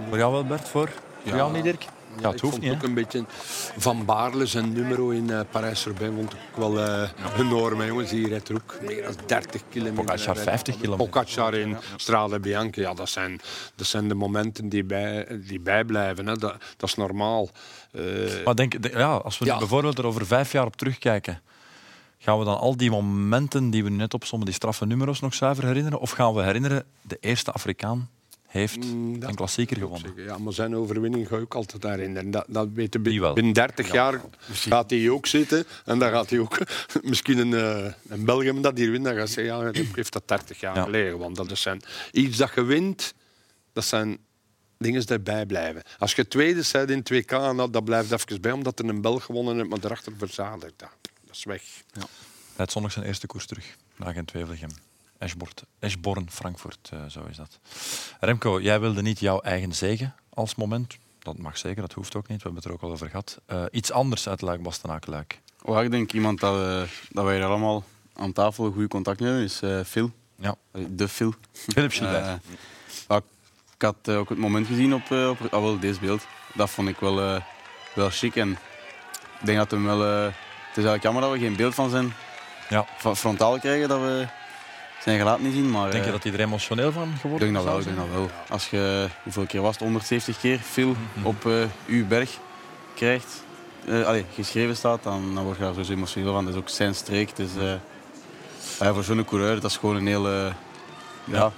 Voor jou wel, Bert? Voor, voor jou niet, Dirk? Ja, het ik hoeft vond niet. ook een beetje Van Baarle zijn nummer in eh, Parijs-Roubaix vond ik ook wel eh, enorm. hè, jongens, die rijdt er ook meer dan 30 kilometer. Pogacar 50 kilometer. Pogacar in Strade Bianche, ja, dat zijn, dat zijn de momenten die, bij, die bijblijven. Hè. Dat, dat is normaal. Eh, Maar denk, de- ja, als we Ja. bijvoorbeeld er over vijf jaar op terugkijken, gaan we dan al die momenten die we net opzommen, die straffe nummers nog zuiver herinneren? Of gaan we herinneren, de eerste Afrikaan heeft Mm, dat een klassieker gewonnen? Ja, maar zijn overwinning ga ik ook altijd herinneren. Dat, dat Die wel. binnen 30 jaar gaat hij ook zitten. En dan gaat hij ook misschien een, eh, een Belgium dat hier wint. Dan gaat hij zeggen, ja, hij heeft dat 30 jaar Ja. geleden. Want dat is zijn, iets dat je wint, dat zijn dingen die erbij blijven. Als je tweede bent in 2K, nou, dat blijft even bij, omdat er een Belg gewonnen heeft, maar erachter verzadigd. Dat, dat is weg. Hij had zondag zijn eerste koers terug, naar Gent-Wevelgem. Eschborn, Frankfurt, eh, zo is dat. Remco, jij wilde niet jouw eigen zegen als moment. Dat mag zeker, dat hoeft ook niet. We hebben het er ook al over gehad. Eh, iets anders uit Luik, Bastenaken, Luik. Oh, ik denk iemand dat, we, dat wij er allemaal aan tafel een goed contact mee hebben, is Phil. Ja. De Phil. Philip Gilbert. Ik had ook het moment gezien op, op ah, wel, deze beeld. Dat vond ik wel, wel chic. En ik denk dat hem wel... het is eigenlijk jammer dat we geen beeld van zijn Ja. frontaal krijgen. Dat we zijn gelaat niet zien. Maar, Denk je eh, dat hij er emotioneel van ik geworden denk dat wel, ik denk dat wel. Als je, hoeveel keer was het? 170 keer Phil Mhm. op eh, uw berg krijgt, eh, allee, geschreven staat, dan, dan word je daar sowieso emotioneel van. Dat is ook zijn streek. Dus, ja, voor zo'n coureur, dat is gewoon een hele... ja.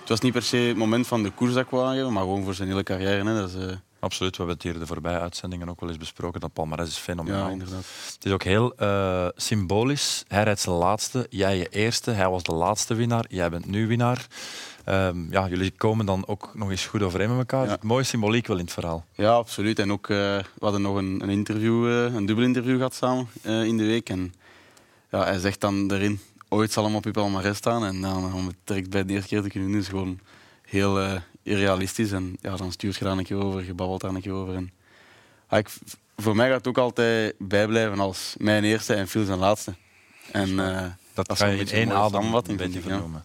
Het was niet per se het moment van de koers dat ik wou aangeven, maar gewoon voor zijn hele carrière. Hè. Dat is, Absoluut, we hebben het hier de voorbije uitzendingen ook wel eens besproken. Dat palmarès is fenomenaal. ja, inderdaad. Het is ook heel eh, symbolisch. Hij rijdt zijn laatste, jij je eerste. Hij was de laatste winnaar, jij bent nu winnaar. Ehm, ja, jullie komen dan ook nog eens goed overeen met elkaar. Ja. Mooie symboliek wel in het verhaal. Ja, absoluut. En ook, eh, we hadden nog een, een interview, eh, een dubbel interview gehad samen in de week. En ja, hij zegt dan erin, ooit zal hem op je palmarès staan. En dan om het direct bij de eerste keer te kunnen doen, is gewoon heel irrealistisch. En ja, dan stuurt je daar een keer over, je babbelt daar een keer over. En, ja, ik, voor mij gaat het ook altijd bijblijven als mijn eerste en Phil zijn laatste. En eh, Dat, ga je in één adem een beetje vind ik, ja. vernoemen.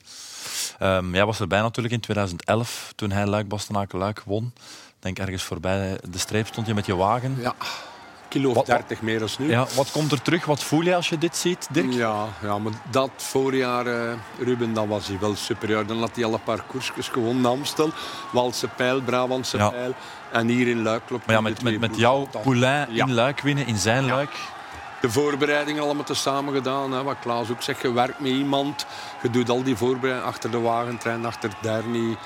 Ehm, jij was erbij natuurlijk in 2011, toen hij Luik Bastenaken Luik won. Ik denk ergens voorbij de streep stond je met je wagen. Ja, kilo of Wat- 30 meer dan nu. Ja, wat komt er terug? Wat voel je als je dit ziet, Dirk? Ja, ja, maar dat voorjaar, eh, Ruben, dan was hij wel superieur. Dan had hij al een paar koersjes gewonnen. Amstel, Walse Pijl, Brabantse Ja. Pijl. En hier in Luik klopt Maar ja, met, met, met jouw poulain Ja. in Luik winnen, in zijn Luik. De voorbereidingen allemaal tezamen gedaan. Hè. Wat Klaas ook zegt, je werkt met iemand. Je doet al die voorbereidingen achter de wagentrein, achter Derny.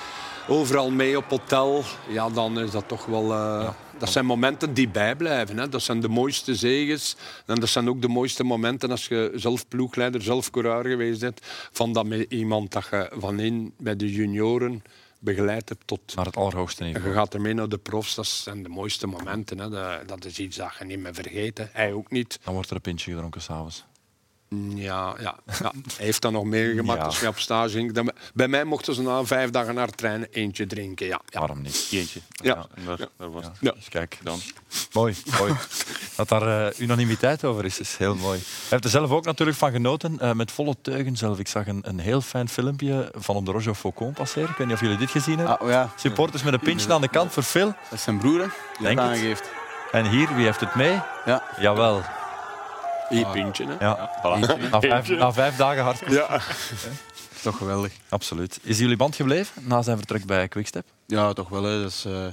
Overal mee op hotel. Ja, dan is dat toch wel... eh, Dat zijn momenten die bijblijven. Hè. Dat zijn de mooiste zegens. En dat zijn ook de mooiste momenten als je zelf ploegleider, zelf coureur geweest bent. Van dat met iemand dat je van in bij de junioren begeleid hebt tot... Naar het allerhoogste niveau. je gaat ermee naar de profs. Dat zijn de mooiste momenten. Hè. Dat, dat is iets dat je niet meer vergeet. Hè. Hij ook niet. Dan wordt er een pintje gedronken s'avonds. Ja, ja, ja. hij heeft dat nog meegemaakt Ja. als hij op stage ging. Dan- Bij mij mochten ze na vijf dagen naar het treinen eentje drinken. Ja, ja. Waarom niet? Eentje. Ja. daar, daar was het. Ja. Dus kijk, Dan. mooi, mooi. Dat daar eh, unanimiteit over is, is heel mooi. Hij heeft er zelf ook natuurlijk van genoten, eh, met volle teugen zelf. Ik zag een, een heel fijn filmpje van op de Roger Faucon passeren. Ik weet niet of jullie dit gezien hebben. ah, oh ja, Supporters met een pintje aan de kant voor Phil. dat is zijn broer hè, die Denk dat het. aangeeft. En hier, wie heeft het mee? Ja. Jawel. Eén pintje. Hè. Ja. Na, vijf, na vijf dagen hard. Ja. Toch geweldig. Absoluut. Is jullie band gebleven na zijn vertrek bij Quickstep? Ja, toch wel. Hè. Dus, eh,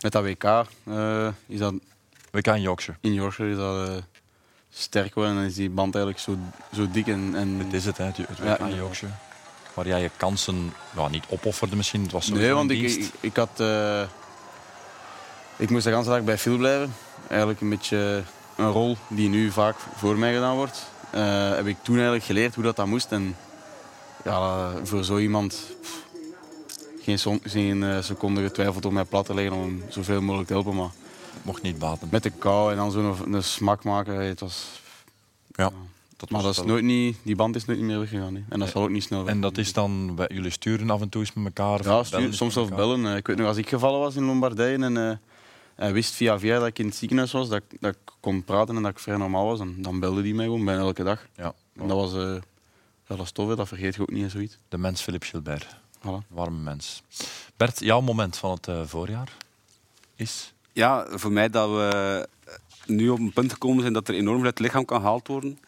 met dat WK eh, is dat WK in Yorkshire. in Yorkshire is dat, eh, sterk. En dan is die band eigenlijk zo, zo dik. En, en Dit is het, hè, het WK Ja, in Yorkshire. Waar jij je kansen ja, niet opofferde misschien. Het was zo Nee, want ik, ik, ik had... eh, ik moest de hele dag bij Phil blijven. Eigenlijk een beetje een rol die nu vaak voor mij gedaan wordt. Eh, heb ik toen eigenlijk geleerd hoe dat, dat moest. En ja, voor zo iemand... pff, geen, son- geen eh, seconde getwijfeld om mij plat te leggen om hem zoveel mogelijk te helpen. Maar mocht niet baten. met de kou en dan zo'n een smak maken, het was... Ja, dat Maar dat is nooit niet, die band is nooit meer weggegaan. hè. En dat zal ook niet snel En dat is dan, jullie sturen af en toe eens met elkaar? Ja, stuur- soms elkaar? bellen. Eh, Ik weet nog, als ik gevallen was in Lombardije en hij wist via via dat ik in het ziekenhuis was, dat, ik- dat ik kon praten en dat ik vrij normaal was, en dan belde die mij gewoon bijna elke dag. Ja. En dat was, eh, ja, dat is tof, hè. dat vergeet je ook niet, hè, zoiets. De mens Philippe Gilbert. Voilà. Warme mens. Bert, jouw moment van het eh, voorjaar is? Ja, voor mij dat we nu op een punt gekomen zijn dat er enorm veel uit het lichaam kan gehaald worden.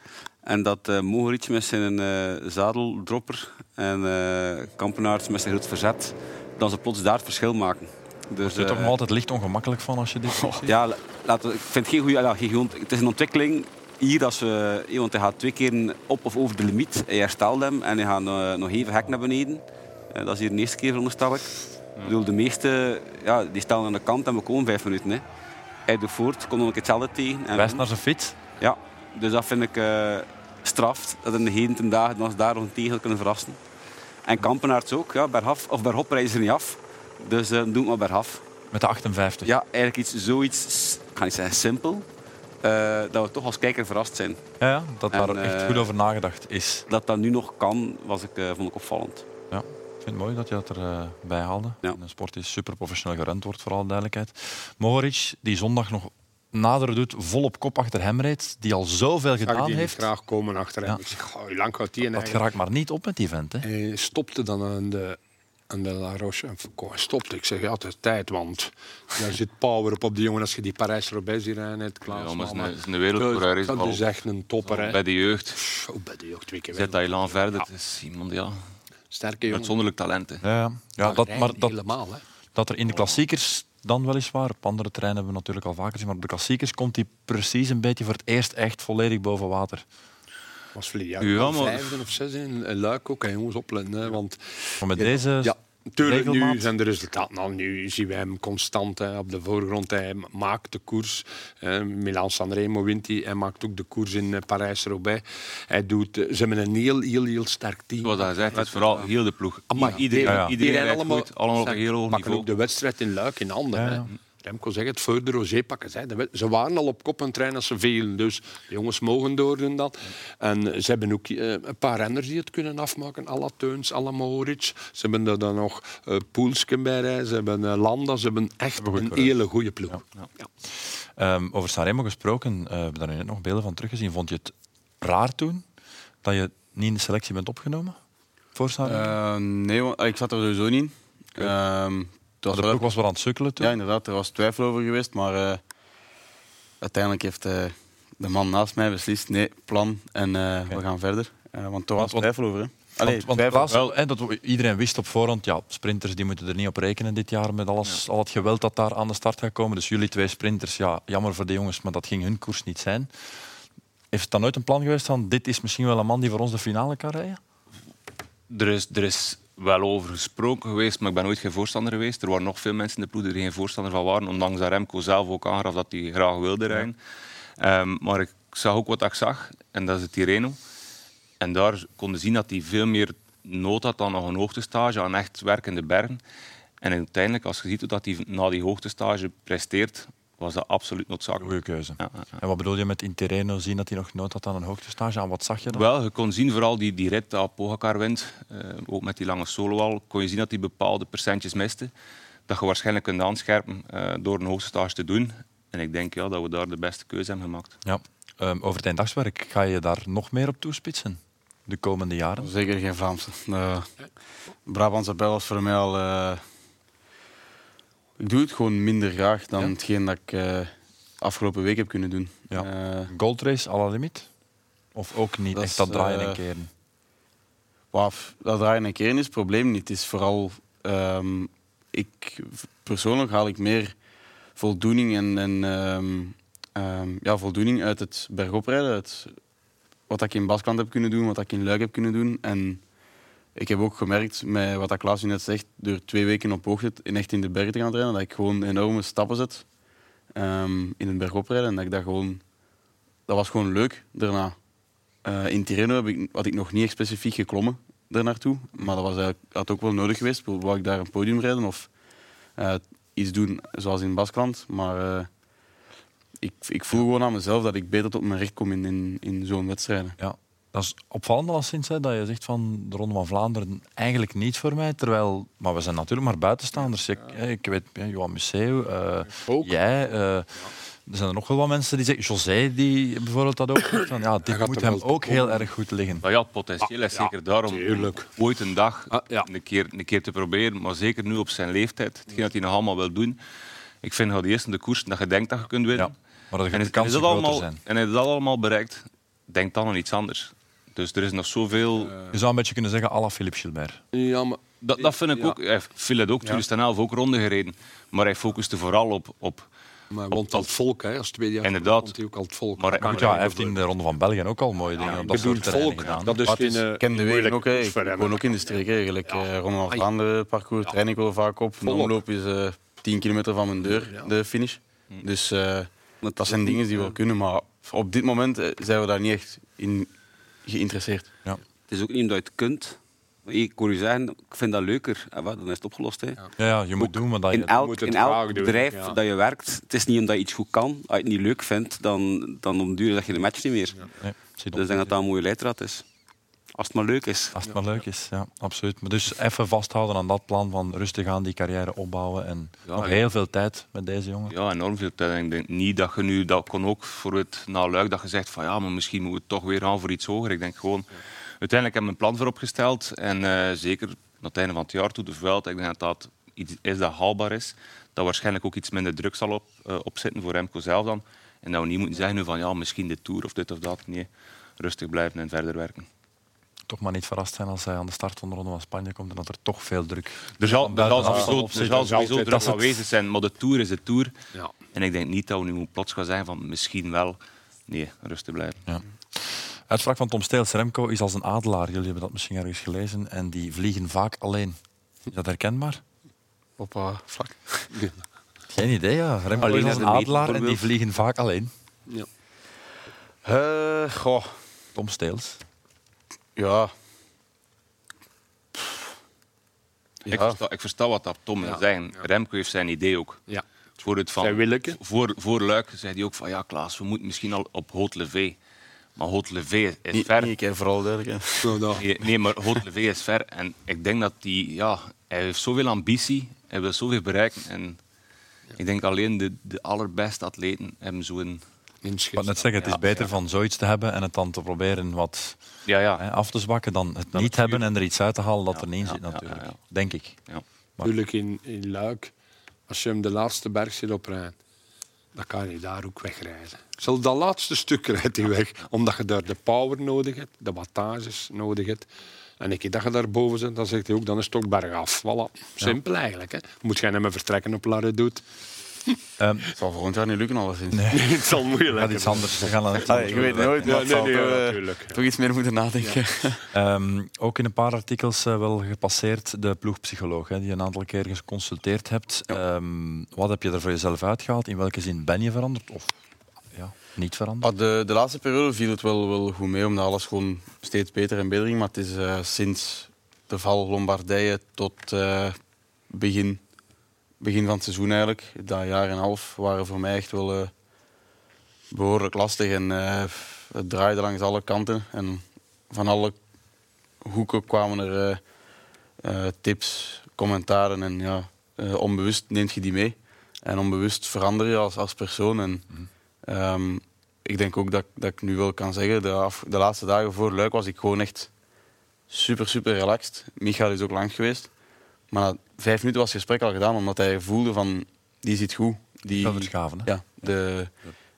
En dat uh, Mogeric met zijn eh, zadeldropper en uh, Kampenaerts met zijn groot verzet, dat ze plots daar het verschil maken. Dus, Word je er toch nog altijd licht ongemakkelijk van als je dit ziet? Ja, laten, ik vind het geen goede... Ja, geen het is een ontwikkeling hier, als we, eh, want hij gaat twee keer op of over de limiet. Hij herstelt hem en hij gaat eh, nog even hek naar beneden. Eh, dat is hier de eerste keer, veronderstel ik. Ik bedoel, de meeste ja, die staan aan de kant en we komen vijf minuten. Hè. Hij doet voort, komt nog een keer hetzelfde tegen. En Wijst naar zijn fiets. Ja, dus dat vind ik eh straft. Dat in de heden ten dagen ons daar nog een tegen kunnen verrassen. En Kampenaerts ook. Ja, bergaf, of bergop rijden ze er niet af. Dus eh doe het maar bergaf. Met de 58. Ja, eigenlijk iets, zoiets, ik ga niet zeggen simpel, eh, dat we toch als kijker verrast zijn. Ja, ja, dat daar En, echt eh, goed over nagedacht is. Dat dat nu nog kan, was ik, eh, vond ik opvallend. Ja, ik vind het mooi dat je dat erbij bij haalde. Ja. De sport die super professioneel gerund wordt, voor alle duidelijkheid. Mohoric, die zondag nog nader doet, vol op kop achter hem rijdt, die al zoveel Zag gedaan die heeft. graag komen achter hem. Ja. Ik zeg, hoe lang gaat die en Dat geraakt maar niet op met die vent. Hè. Hij stopte dan aan de En de La Roche en Foucault stopte. Ik zeg, ja, het is tijd, want daar zit power op op die jongen als je die Parijs-Roubaix hier rijdt. net Klaas, Ja, maar het is een- wereldcoureur, Dat al- is echt een topper. hè. Bij de jeugd. Oh, bij de jeugd twee keer Zet dat elan verder. Het is iemand, ja, Sterke jongen. uitzonderlijk talent. hè. Ja, ja. ja dat, maar dat, helemaal, hè. dat er in de klassiekers dan weliswaar, op andere terreinen hebben we natuurlijk al vaker gezien, maar op de klassiekers komt hij precies een beetje voor het eerst echt volledig boven water. Was verleden jaar Ja, maar- vijfde of zesde in, in Luik ook. En jongens, opletten. Hè, want Maar met deze ja, Tuurlijk, nu zijn de resultaten. Nou, nu zien wij hem constant hè, op de voorgrond. Hij maakt de koers. Eh, Milan Sanremo wint hij. Hij maakt ook de koers in eh, Parijs-Roubaix. Hij doet, eh, ze hebben een heel, heel, heel sterk team. Zoals hij zegt, het is vooral heel de ploeg. Iedereen, ja, ja. iedereen rijdt allemaal, goed, allemaal op een heel hoog niveau. ook de wedstrijd in Luik in handen. Ja, hè. ja. Remco zegt het, voor de Rosé pakken wed- Ze waren al op kop en trein als ze vielen. Dus de jongens mogen doordoen dat. En ze hebben ook eh, een paar renners die het kunnen afmaken. Alla Teuns, alla Moritz. Ze hebben er dan nog eh Poelsken bij rijden. Ze hebben eh, Landa. Ze hebben echt Hebben een hele goede ploeg. Ja. Ehm, over Sanremo gesproken, eh, we hebben daar net nog beelden van teruggezien. Vond je het raar toen dat je niet in de selectie bent opgenomen? Voor Sanremo? Eh, nee, ik zat er sowieso niet in. Ehm, het de ploeg was wel aan het sukkelen toen. Ja, inderdaad, er was twijfel over geweest, maar eh, uiteindelijk heeft eh, de man naast mij beslist, nee, plan en eh, we gaan verder. Eh, want er was Want- twijfel over. Hè. Allee, want want twijfel- Klaas, wel. hè, dat, we- iedereen wist op voorhand, ja, sprinters die moeten er niet op rekenen dit jaar met alles, al het geweld dat daar aan de start gaat komen. Dus jullie twee sprinters, ja, jammer voor de jongens, maar dat ging hun koers niet zijn. Heeft het dan nooit een plan geweest van dit is misschien wel een man die voor ons de finale kan rijden? Er is, er is wel over gesproken geweest, maar ik ben nooit geen voorstander geweest. Er waren nog veel mensen in de ploeg die er geen voorstander van waren, ondanks dat Remco zelf ook aangaf dat hij graag wilde rijden. Ehm, maar ik zag ook wat ik zag, en dat is het Tirreno. En daar konden zien dat hij veel meer nood had dan nog een hoogtestage, aan echt werk in de bergen. En uiteindelijk, als je ziet hoe dat hij na die hoogtestage presteert, was dat absoluut noodzakelijk. Goeie keuze. Ja, ja, ja. En wat bedoel je met in Terreno zien dat hij nog nood had aan een hoogtestage? Aan wat zag je dan? Wel, je kon zien, vooral die, die rit dat Pogacar wint, eh, ook met die lange solo al, kon je zien dat hij bepaalde percentjes miste. Dat je waarschijnlijk kunt aanscherpen eh, door een hoogste stage te doen. En ik denk ja, dat we daar de beste keuze hebben gemaakt. Ja. Ehm, over het einddagswerk, ga je daar nog meer op toespitsen de komende jaren? Zeker geen Vlaamse. De Brabantse bel was voor mij al... eh, ik doe het gewoon minder graag dan Ja. hetgeen dat ik eh, afgelopen week heb kunnen doen. Ja. Eh, Gold race à la limiet? Of ook niet Dat echt dat draaien en eh, keren? Wauw, dat draaien en keren is het probleem niet. Het is vooral, ehm, ik, persoonlijk haal ik meer voldoening en, en ehm, ehm, ja, voldoening uit het bergoprijden. Uit wat ik in Baskeland heb kunnen doen, wat ik in Luik heb kunnen doen. En ik heb ook gemerkt, met wat Klaas net zegt, door twee weken op hoogte en echt in de berg te gaan trainen, dat ik gewoon enorme stappen zet ehm, in het bergoprijden. En dat ik dat gewoon... Dat was gewoon leuk daarna. Eh, in Tirreno heb ik, had ik nog niet echt specifiek geklommen daar naartoe. Maar dat was eigenlijk, had ook wel nodig geweest. Wou ik daar een podium rijden of eh, iets doen zoals in Baskeland. Maar eh, ik, ik voel gewoon aan mezelf dat ik beter tot mijn recht kom in, in, in zo'n wedstrijden. Ja. Dat is opvallend al sinds hè, dat je zegt van de Ronde van Vlaanderen eigenlijk niet voor mij. Terwijl, maar we zijn natuurlijk maar buitenstaanders. Ik, hè, ik weet, ja, Johan Museeuw, eh, jij. eh, Er zijn er nog wel wat mensen die zeggen, José die bijvoorbeeld dat ook zegt, van ja, dit moet hem ook heel erg goed liggen. Maar ja, het potentieel is Ah, ja, zeker daarom tuurlijk. ooit een dag Ah, ja. een, keer, een keer te proberen. Maar zeker nu op zijn leeftijd, hetgeen dat hij nog allemaal wil doen. Ik vind dat de eerste de koers dat je denkt dat je kunt winnen. Ja, maar dat en, de is, en, is kansen dat groter allemaal, zijn. en hij dat allemaal bereikt, denk dan aan iets anders. Dus er is nog zoveel... Je zou een beetje kunnen zeggen à la Philippe Gilbert. Ja, maar Dat, dat vind ik Ja. ook. Hij viel het ook 2011 ook ronde gereden. Maar hij focuste vooral op... op Maar want al het volk, hè, als tweede jaar Inderdaad. hij ook al het volk. Maar ja, hij heeft in de Ronde van België ook al mooie dingen op Ik dat bedoel, soort het volk, gedaan. dat is geen... is- eh, ik ken de wegen ook. Hè. Ik woon ook in de streek eigenlijk. eh Ronde van. Vlaanderen parcours train ik wel vaak op. De omloop is eh 10 kilometer van mijn deur, Ja. de finish. Hm. Dus eh, dat zijn dingen die wel kunnen. Maar op dit moment eh, zijn we daar niet echt in geïnteresseerd. Het is ook niet omdat je het kunt. Ik hoor u zeggen, ik vind dat leuker. En wat, dan is het opgelost. Hè. Ja, ja, je moet doen wat dat je... In elk, moet het in elk doen, bedrijf ja. dat je werkt, het is niet omdat je iets goed kan. Als je het niet leuk vindt, dan, dan om duur zeg je de match niet meer. Nee, Dus ik denk dat dat een mooie leidraad is. Als het maar leuk is. Als het maar leuk is, ja, absoluut. Maar dus even vasthouden aan dat plan van rustig aan die carrière opbouwen en Ja, nog ja. heel veel tijd met deze jongen. Ja, enorm veel tijd. En Ik denk niet dat je nu... Dat kon ook voor het na Luik dat je zegt van ja, maar misschien moeten we toch weer gaan voor iets hoger. Ik denk gewoon... Uiteindelijk hebben we een plan voor opgesteld. En eh, zeker naar het einde van het jaar toe de Vuelta. Ik denk dat dat iets is dat haalbaar is. Dat waarschijnlijk ook iets minder druk zal op, uh, opzitten voor Remco zelf dan. En dat we niet moeten zeggen nu van ja, misschien de Tour of dit of dat. Nee, rustig blijven en verder werken. Toch maar niet verrast zijn als hij aan de start van de Ronde van Spanje komt en dat er toch veel druk Er zal, er zal sowieso, er zal sowieso druk aanwezig zijn, maar de Tour is de Tour. Ja. En ik denk niet dat we nu plots gaan zeggen van misschien wel. Nee, rustig blijven. Ja. Uitspraak van Tom Steels. Remco is als een adelaar. Jullie hebben dat misschien ergens gelezen. En die vliegen vaak alleen. Is dat herkenbaar? Op wat vlak? Geen idee, ja. Remco Alleen is als een adelaar en die vliegen vaak alleen. Eh, goh, Tom Steels. Ja. Ik, versta, ik versta wat dat Tom wil Ja. zeggen. Remco heeft zijn idee ook. Ja. Voor, het van, voor, voor Luik zei hij ook van ja Klaas, we moeten misschien al op Haute-Levé. Maar Haute-Levé is Niet, ver. niet, ik heb vooral. Nee, nee, maar Haute-Levé is ver. En ik denk dat die, ja, hij heeft zoveel ambitie, hij wil zoveel bereiken. En ik denk alleen de, de allerbeste atleten hebben zo'n... Ik wou net zeggen, het is beter van zoiets te hebben en het dan te proberen wat Ja, ja. hè, af te zwakken dan het niet het hebben en er iets uit te halen dat Ja, er niet in zit natuurlijk. ja, ja. Denk ik. ja. Natuurlijk in, in Luik, als je hem de laatste berg zit oprijden, dan kan je daar ook wegrijden. Zelfs dat laatste stuk rijdt hij weg, omdat je daar de power nodig hebt, de wattages nodig hebt. En een keer dat je daarboven zit, dan zegt hij ook, dan is het ook bergaf. Voilà. Simpel eigenlijk. Hè. Moet jij niet meer vertrekken op La Redoute? Ehm, Het zal volgend jaar niet lukken, alleszins. nee, het zal moeilijk gaat iets anders. We gaan dan echt Allee, je weet nooit, maar Ja, het nee, zal nee, eh, natuurlijk. toch iets meer moeten nadenken. Ehm, ook in een paar artikels eh, wel gepasseerd de ploegpsycholoog, hè, die je een aantal keer geconsulteerd hebt. Ehm, wat heb je er voor jezelf uitgehaald? In welke zin ben je veranderd? Of ja, niet veranderd? Ah, de, de laatste periode viel het wel, wel goed mee, omdat alles gewoon steeds beter en beter ging. Maar het is eh, sinds de val Lombardije tot eh, begin, begin van het seizoen eigenlijk, dat jaar en een half, waren voor mij echt wel eh, behoorlijk lastig. En eh, het draaide langs alle kanten. En van alle hoeken kwamen er eh, tips, commentaren. En ja, onbewust neemt je die mee. En onbewust verander je als, als persoon. En, ehm, ik denk ook dat, dat ik nu wel kan zeggen, de, de laatste dagen voor Luik was ik gewoon echt super, super relaxed. Michael is ook lang geweest. Maar na vijf minuten was het gesprek al gedaan, omdat hij voelde van, die zit goed. Die, Wel verschaven, hè? ja, de,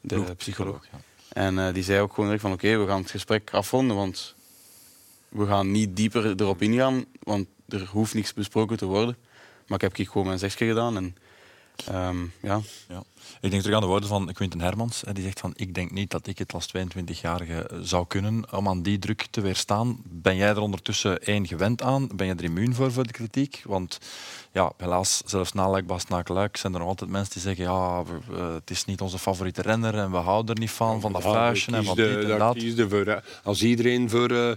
de psycholoog. ja. En eh, die zei ook gewoon direct van, oké, we gaan het gesprek afronden, want we gaan niet dieper erop ingaan, want er hoeft niks besproken te worden. Maar ik heb gewoon mijn zegje gedaan en ehm, ja, Ja. Ik denk terug aan de woorden van Quinten Hermans. hè, Die zegt van, ik denk niet dat ik het als 22-jarige eh, zou kunnen om aan die druk te weerstaan. Ben jij er ondertussen één gewend aan? Ben je er immuun voor, voor de kritiek? Want ja, helaas, zelfs na Luik, Bastenaken, Luik zijn er nog altijd mensen die zeggen ja, we- het is niet onze favoriete renner en we houden er niet van, van dat Ja, vuistje en van dit en dat. kies voor. Als iedereen voor, eh,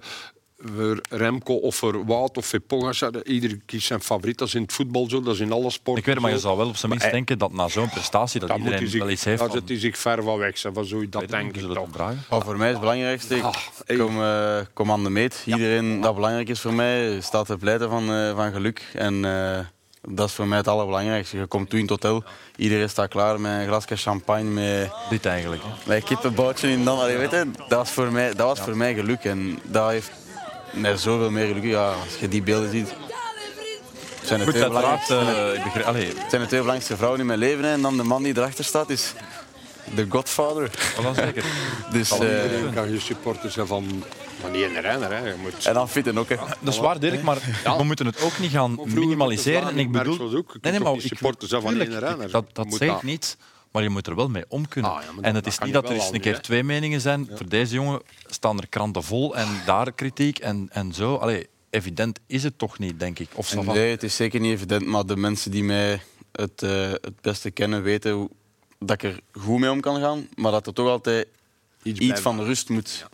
voor Remco of voor Wout of voor Pogacar, ieder kiest zijn favoriet. Dat is in het voetbal zo, dat is in alle sporten Ik weet het, maar je zo. zou wel op zijn minst Maar, eh, denken dat na zo'n prestatie dat iedereen zich, wel iets heeft van... zet hij zich ver van weg. Zo, van zo, dat denk ik toch. Maar voor mij is het belangrijkste, ik Ah, kom, eh, kom aan de meet. Iedereen dat belangrijk is voor mij, staat te pleiten van, eh, van geluk. En eh, dat is voor mij het allerbelangrijkste. Je komt toe in het hotel, iedereen staat klaar met een glasje champagne, met, Dit eigenlijk. Hè. met een kippenboutje in dan. Allee, weet je, dat was voor mij, dat was voor mij geluk. En dat heeft mij zoveel meer geluk. Ja, als je die beelden ziet. Het zijn de twee belangrijkste, eh, zijn de twee belangrijkste vrouwen in mijn leven. hè. En dan de man die erachter staat is de Godfather. voilà, zeker. Dus, eh, Iedereen kan je supporter zijn van, van die ene renner. Hè. Je moet, en dan fitten ook. Hè. Dat is waar, Dirk, maar we moeten het ook niet gaan minimaliseren. met En ik bedoel... ook. Je Nee, nee, maar niet ik- supporter zijn van één renner. Dat, dat moet zeg ik dat- niet. Maar je moet er wel mee om kunnen. Ah, ja, en het is niet dat er eens een keer twee meningen zijn. Voor deze jongen staan er kranten vol en daar kritiek en, en zo. Allee, evident is het toch niet, denk ik. Of. Nee, het is zeker niet evident, maar de mensen die mij het, eh, het beste kennen weten hoe, dat ik er goed mee om kan gaan, maar dat er toch altijd iets, van rust moet...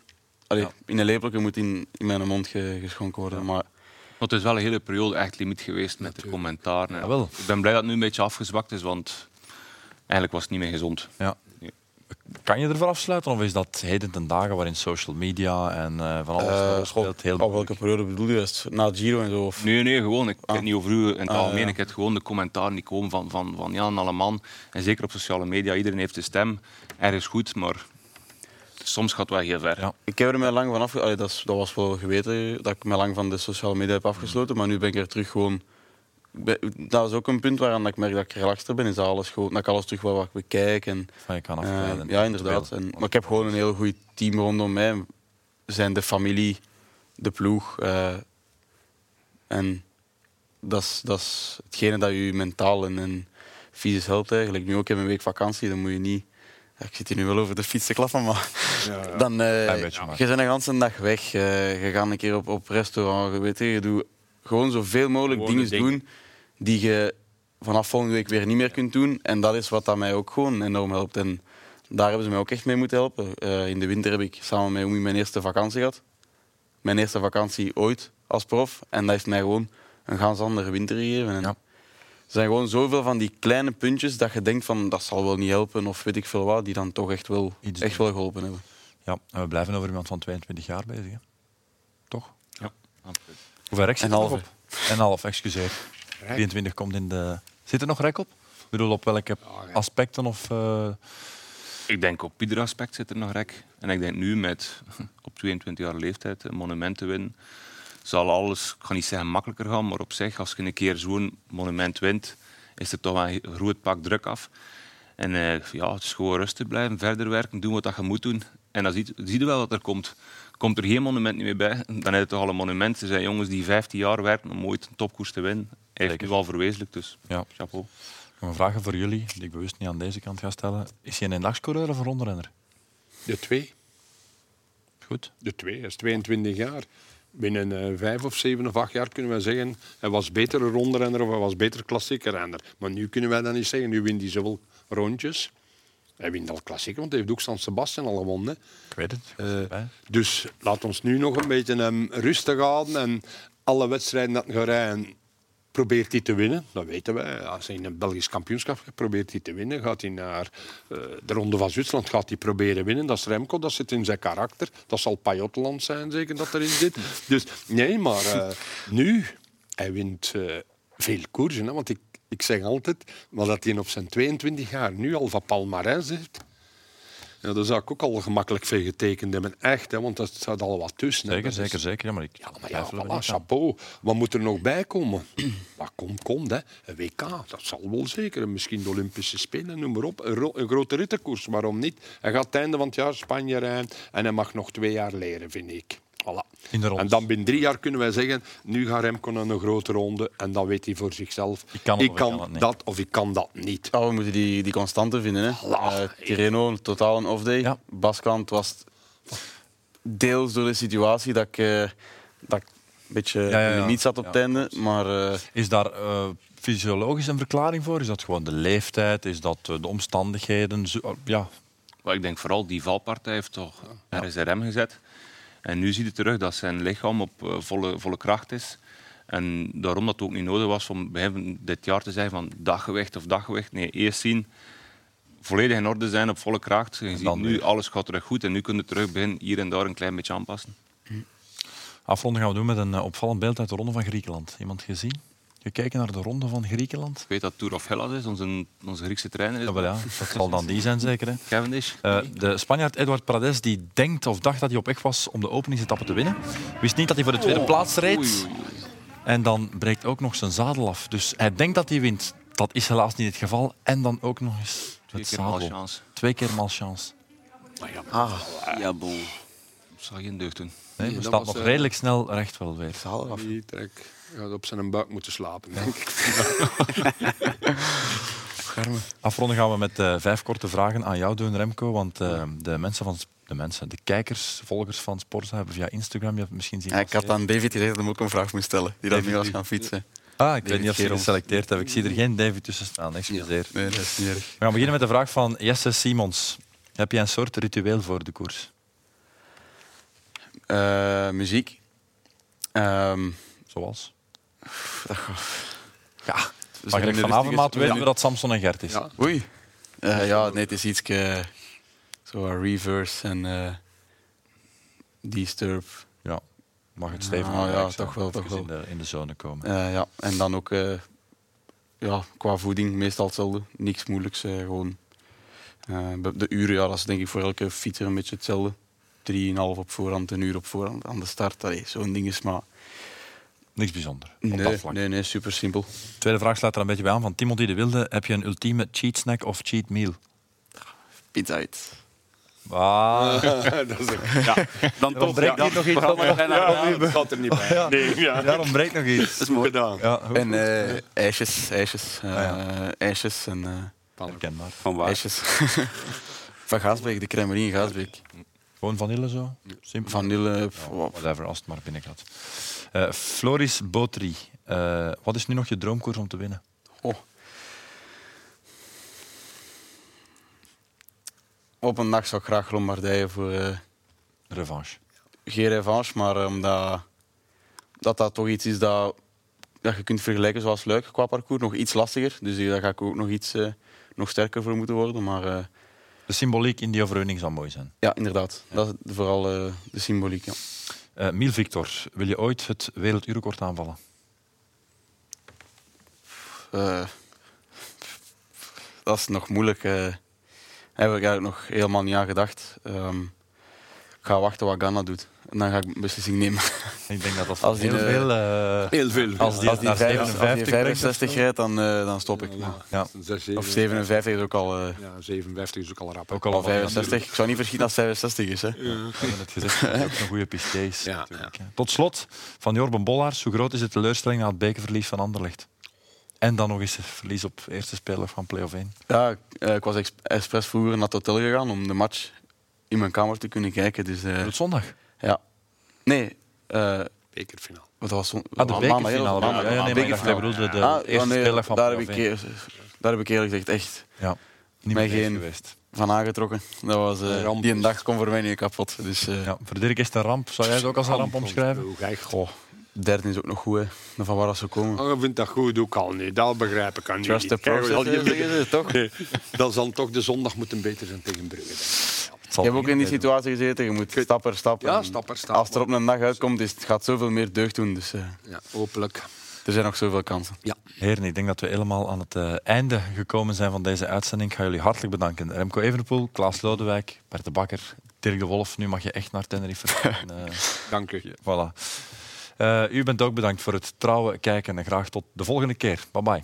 Allee, Ja. In een lepeltje moet in, in mijn mond ge- geschonken worden. Maar Maar het is wel een hele periode echt limiet geweest met de commentaren. Ik ben blij dat het nu een beetje afgezwakt is, want eigenlijk was het niet meer gezond. Ja. Kan je ervoor afsluiten of is dat heden ten dagen waarin social media en eh, van alles eh, uh, speelt heel op welke periode bedoel je? Het Na het Giro en zo? Of? Nee, nee, gewoon. Ik heb het niet over u in het Ah, algemeen. ja. Ik heb gewoon de commentaren die komen van, van, van Jan Alleman. En zeker op sociale media. Iedereen heeft een stem. Er is goed, maar soms gaat het wel heel ver. Ja. Ik heb er mij lang van af... Allee, dat, dat was wel geweten dat ik mij lang van de sociale media heb afgesloten. Maar nu ben ik er terug gewoon... Dat is ook een punt waaraan dat ik merk dat ik relaxter ben. Is dat, alles gewoon, dat ik alles terug wat bekijk. En, Van je kan eh, afgeleiden. ja, inderdaad. En, maar ik heb gewoon een heel goed team rondom mij. Zijn de familie, de ploeg. eh, en dat is, dat is hetgene dat je mentaal en, en fysisch helpt eigenlijk. Nu ook in een week vakantie, dan moet je niet... Ja, ik zit hier nu wel over de fiets te klappen, maar dan... eh, Klein beetje maar. je bent een hele dag weg. eh, je gaat een keer op, op restaurant. Je, weet, je, je doet gewoon zoveel mogelijk dingen. doen die je vanaf volgende week weer niet meer kunt doen. En dat is wat dat mij ook gewoon enorm helpt. En daar hebben ze mij ook echt mee moeten helpen. Eh, in de winter heb ik samen met Oemi mijn eerste vakantie gehad. Mijn eerste vakantie ooit als prof. En dat heeft mij gewoon een ganz andere winter gegeven. En Ja. Er zijn gewoon zoveel van die kleine puntjes dat je denkt van dat zal wel niet helpen of weet ik veel wat, die dan toch echt wel, Iets echt wel geholpen hebben. Ja, en we blijven over iemand van 22 jaar bezig. Hè? Toch? Ja. Hoeveel rek zit En nog half, op? En half, excuseer. 23 komt in de... Zit er nog rek op? Ik bedoel, op welke aspecten of... eh, Ik denk op ieder aspect zit er nog rek. En ik denk nu met op 22 jaar leeftijd een monument te winnen, zal alles, ik ga niet zeggen makkelijker gaan, maar op zich, als je een keer zo'n monument wint, is er toch wel een groot pak druk af. En eh, ja, het is gewoon rustig blijven, verder werken, doen wat dat je moet doen. En dan zie, zie je wel wat er komt. Komt er geen monument niet meer bij, dan is het toch al een monument. Er zijn jongens die 15 jaar werken om ooit een topkoers te winnen. Hij heeft nu al verwezenlijkt, dus Ja. chapeau. Nog een vraag voor jullie, die ik bewust niet aan deze kant ga stellen. Is hij een eendagscoureur of een rondrenner? De twee. Goed. De twee, hij is 22 jaar. Binnen eh, vijf of zeven of acht jaar kunnen we zeggen hij was beter een rondrenner of hij was beter klassieke renner. Maar nu kunnen wij dat niet zeggen. Nu wint hij zoveel rondjes. Hij wint al klassiek, want hij heeft ook San Sebastian al gewonnen. Ik weet het. Eh, dus laat ons nu nog een beetje hem rustig houden en alle wedstrijden dat hij gaat rijden, probeert hij te winnen. Dat weten wij. Als hij in een Belgisch kampioenschap probeert hij te winnen. Gaat hij naar eh, de Ronde van Zwitserland, gaat hij proberen winnen. Dat is Remco, dat zit in zijn karakter. Dat zal Pajotland zijn, zeker, dat erin zit. Dus nee, maar eh, nu, hij wint eh, veel koersen. Hè, want ik, ik zeg altijd, maar dat hij op zijn 22 jaar nu al van palmarès heeft... Ja, daar zou ik ook al gemakkelijk veel getekend hebben. Echt, hè, want dat staat al wat tussen. Zeker, is- zeker, zeker. Ja, maar ik ja, maar ja, voilà, niet chapeau. Wat moet er nog bij komen? Wat komt, komt. Hè. Een WK, dat zal wel zeker. En Misschien de Olympische Spelen, noem maar op. Een grote rittenkoers, waarom niet? Hij gaat het einde van het jaar Spanje rijden en hij mag nog twee jaar leren, vind ik. Voilà. In de ronde. En dan binnen drie jaar kunnen wij zeggen, nu gaat Remco naar een grote ronde en dan weet hij voor zichzelf, Ik kan ik ik dat of ik kan dat niet. Ja, we moeten die, die constante vinden. Hè. Voilà. Eh, Tirreno, totaal een off-day. Ja. Baskeland was deels door de situatie dat ik, eh, dat ik een beetje Ja, ja, ja. niet zat op Ja, het einde. Maar eh, Is daar eh, fysiologisch een verklaring voor? Is dat gewoon de leeftijd? Is dat de omstandigheden? Zo- ja, Maar ik denk vooral die valpartij heeft toch RSRM gezet. En nu zie je terug dat zijn lichaam op eh, volle, volle kracht is. En daarom dat het ook niet nodig was om dit jaar te zeggen van daggewicht of daggewicht. Nee, eerst zien, volledig in orde zijn op volle kracht. Je ziet nu weer. alles gaat terug goed en nu kun je terug beginnen hier en daar een klein beetje aanpassen. afronden gaan we doen met een eh, opvallend beeld uit de Ronde van Griekenland. Iemand gezien? Gekeken naar de Ronde van Griekenland? Ik weet dat Tour of Hellas is, onze, onze Griekse trainer is. Ja, wel ja, dat zal dan die zijn zeker. Hè. Cavendish. Eh, de Spanjaard Eduard Prades die denkt of dacht dat hij op weg was om de openingsetappe te winnen. Wist niet dat hij voor de tweede plaats reed. Oei, oei, oei. En dan breekt ook nog zijn zadel af. Dus hij denkt dat hij wint. Dat is helaas niet het geval. En dan ook nog eens Twee het keer zadel. malchance. Twee keer malchance. ah, ja, bon. Dat zal geen deugd doen. Nee, we nog eh, redelijk snel recht wel weer. Zalig af. Gaat op zijn buik moeten slapen, denk ik. Afronden gaan we met eh, vijf korte vragen aan jou doen, Remco. Want eh, de mensen van de mensen, de kijkers, volgers van Sporza hebben via Instagram je hebt misschien zien. Ja, ik had aan David gezegd dat ik ook een vraag moest stellen. Die dat nu was gaan fietsen. Ah, ik weet niet of ze geselecteerd hebben. Ik zie er geen David tussen staan, excuseer. Nee, dat is niet erg. We gaan beginnen met de vraag van Jesse Simons. Heb je een soort ritueel voor de koers? Eh, muziek. Ehm, Zoals? Ja, maar in de vanavond maat weten Ja. we dat Samson en Gert is. Ja. Oei. Eh, ja, nee, het is iets... eh, zo reverse en eh disturb. Ja. Mag het stevig Ah, ja, toch wel, toch wel. In de, in de zone komen. Eh, ja, en dan ook eh, ja, qua voeding meestal hetzelfde. Niks moeilijks. eh, gewoon Eh, de uren, ja, dat is denk ik voor elke fietser een beetje hetzelfde. 3,5 op voorhand, een uur op voorhand aan de start. Zo'n ding is maar... Niks bijzonder. op dat Nee, vlak. nee, nee, super simpel. Tweede vraag sluit er een beetje bij aan van Timothy de Wilde. Heb je een ultieme cheat snack of cheat meal? Pizza uit. Ah. dat is ook- ja, dan toch, ja. hier nog iets. Ja, Ja, dat valt er niet bij. Ja. Nee, ja. Daar ontbreekt nog iets. Dat is mooi gedaan. Ja, goed. En eh, ijsjes, ijsjes, Ah, ja. ijsjes en eh, Herkenbaar. Van waar? ijsjes. Van Gaasbeek, de crèmerie in Gaasbeek. Gewoon vanille zo? Simpel. Vanille, Ja, whatever, als het maar binnen gaat. Eh, Floris Botry. Eh, wat is nu nog je droomkoers om te winnen? Oh. Op een dag zou ik graag Lombardije voor eh, Revanche. geen revanche, maar omdat dat, dat toch iets is dat, dat je kunt vergelijken zoals Luik qua parcours. Nog iets lastiger, dus daar ga ik ook nog iets nog sterker voor moeten worden. Maar De symboliek in die overwinning zal mooi zijn. ja, inderdaad. Dat is vooral eh, de symboliek. Ja. Eh Miel Victor, wil je ooit het werelduurrecord aanvallen? Eh, dat is nog moeilijk. Daar heb ik eigenlijk nog helemaal niet aan gedacht. Ehm, ik ga wachten wat Ghana doet. En dan ga ik een beslissing nemen. Ik denk dat dat Als die, heel eh, veel... eh, Heel veel. Als die, als die, naar vijf- als die 57 brengt 65 of zo. rijdt, dan, eh, dan stop ik. Ja. Of 57 is ook al, eh, Ja, 57 is ook al rap. ook al al wat 65. Ik zou niet verschieten als het 65 is. Hè. We hebben het gezegd, dat is ook een goede piste is. Ja. Tot slot, van Jorben Bollaars. Hoe groot is de teleurstelling na het bekerverlies van Anderlecht? En dan nog eens het verlies op eerste speler van play-off 1. Ja, ik, eh, ik was ex- expres vroeger naar het hotel gegaan om de match in mijn kamer te kunnen kijken. Dus, eh, Tot zondag. Nee, eh, Bekerfinale. wat was zon- Ah, de bekerfinale. Ja, ja, nee, maar ik dacht, bedoelde de Ah, ja, eerste nee, speler van daar heb, ik, play-off eer- daar heb ik eerlijk gezegd echt Ja, niet Mij meer geen- geweest. van aangetrokken. Dat was, eh, ramp. die een dag kon voor mij niet kapot. Dus, eh, Ja, voor Dirk is het een ramp. Zou jij het ook als een ramp omschrijven? Hoe ga je- goh, derde is ook nog goed. Hè. Van waar dat ze komen. Oh, je vindt dat goed, ook al niet. Dat begrijp ik aan Trust niet. the Kijk, process, al die- hè, zeggen ze, toch? Nee, dat zal toch de zondag moeten beter zijn tegen Brugge. denk ik. Je hebt ook in die niet situatie gezeten. Je moet stap per stap. Ja, stap per stap. Als het er op een dag uitkomt, is, het gaat zoveel meer deugd doen. Dus eh, Ja, hopelijk. er zijn nog zoveel kansen. Heren, ik denk dat we helemaal aan het eh, einde gekomen zijn van deze uitzending. Ik ga jullie hartelijk bedanken. Remco Evenepoel, Klaas Lodewijk, Bert de Bakker, Dirk de Wolf. Nu mag je echt naar Tenerife. En, eh, Dank u. voilà. Eh, u bent ook bedankt voor het trouwe kijken en graag tot de volgende keer. Bye bye.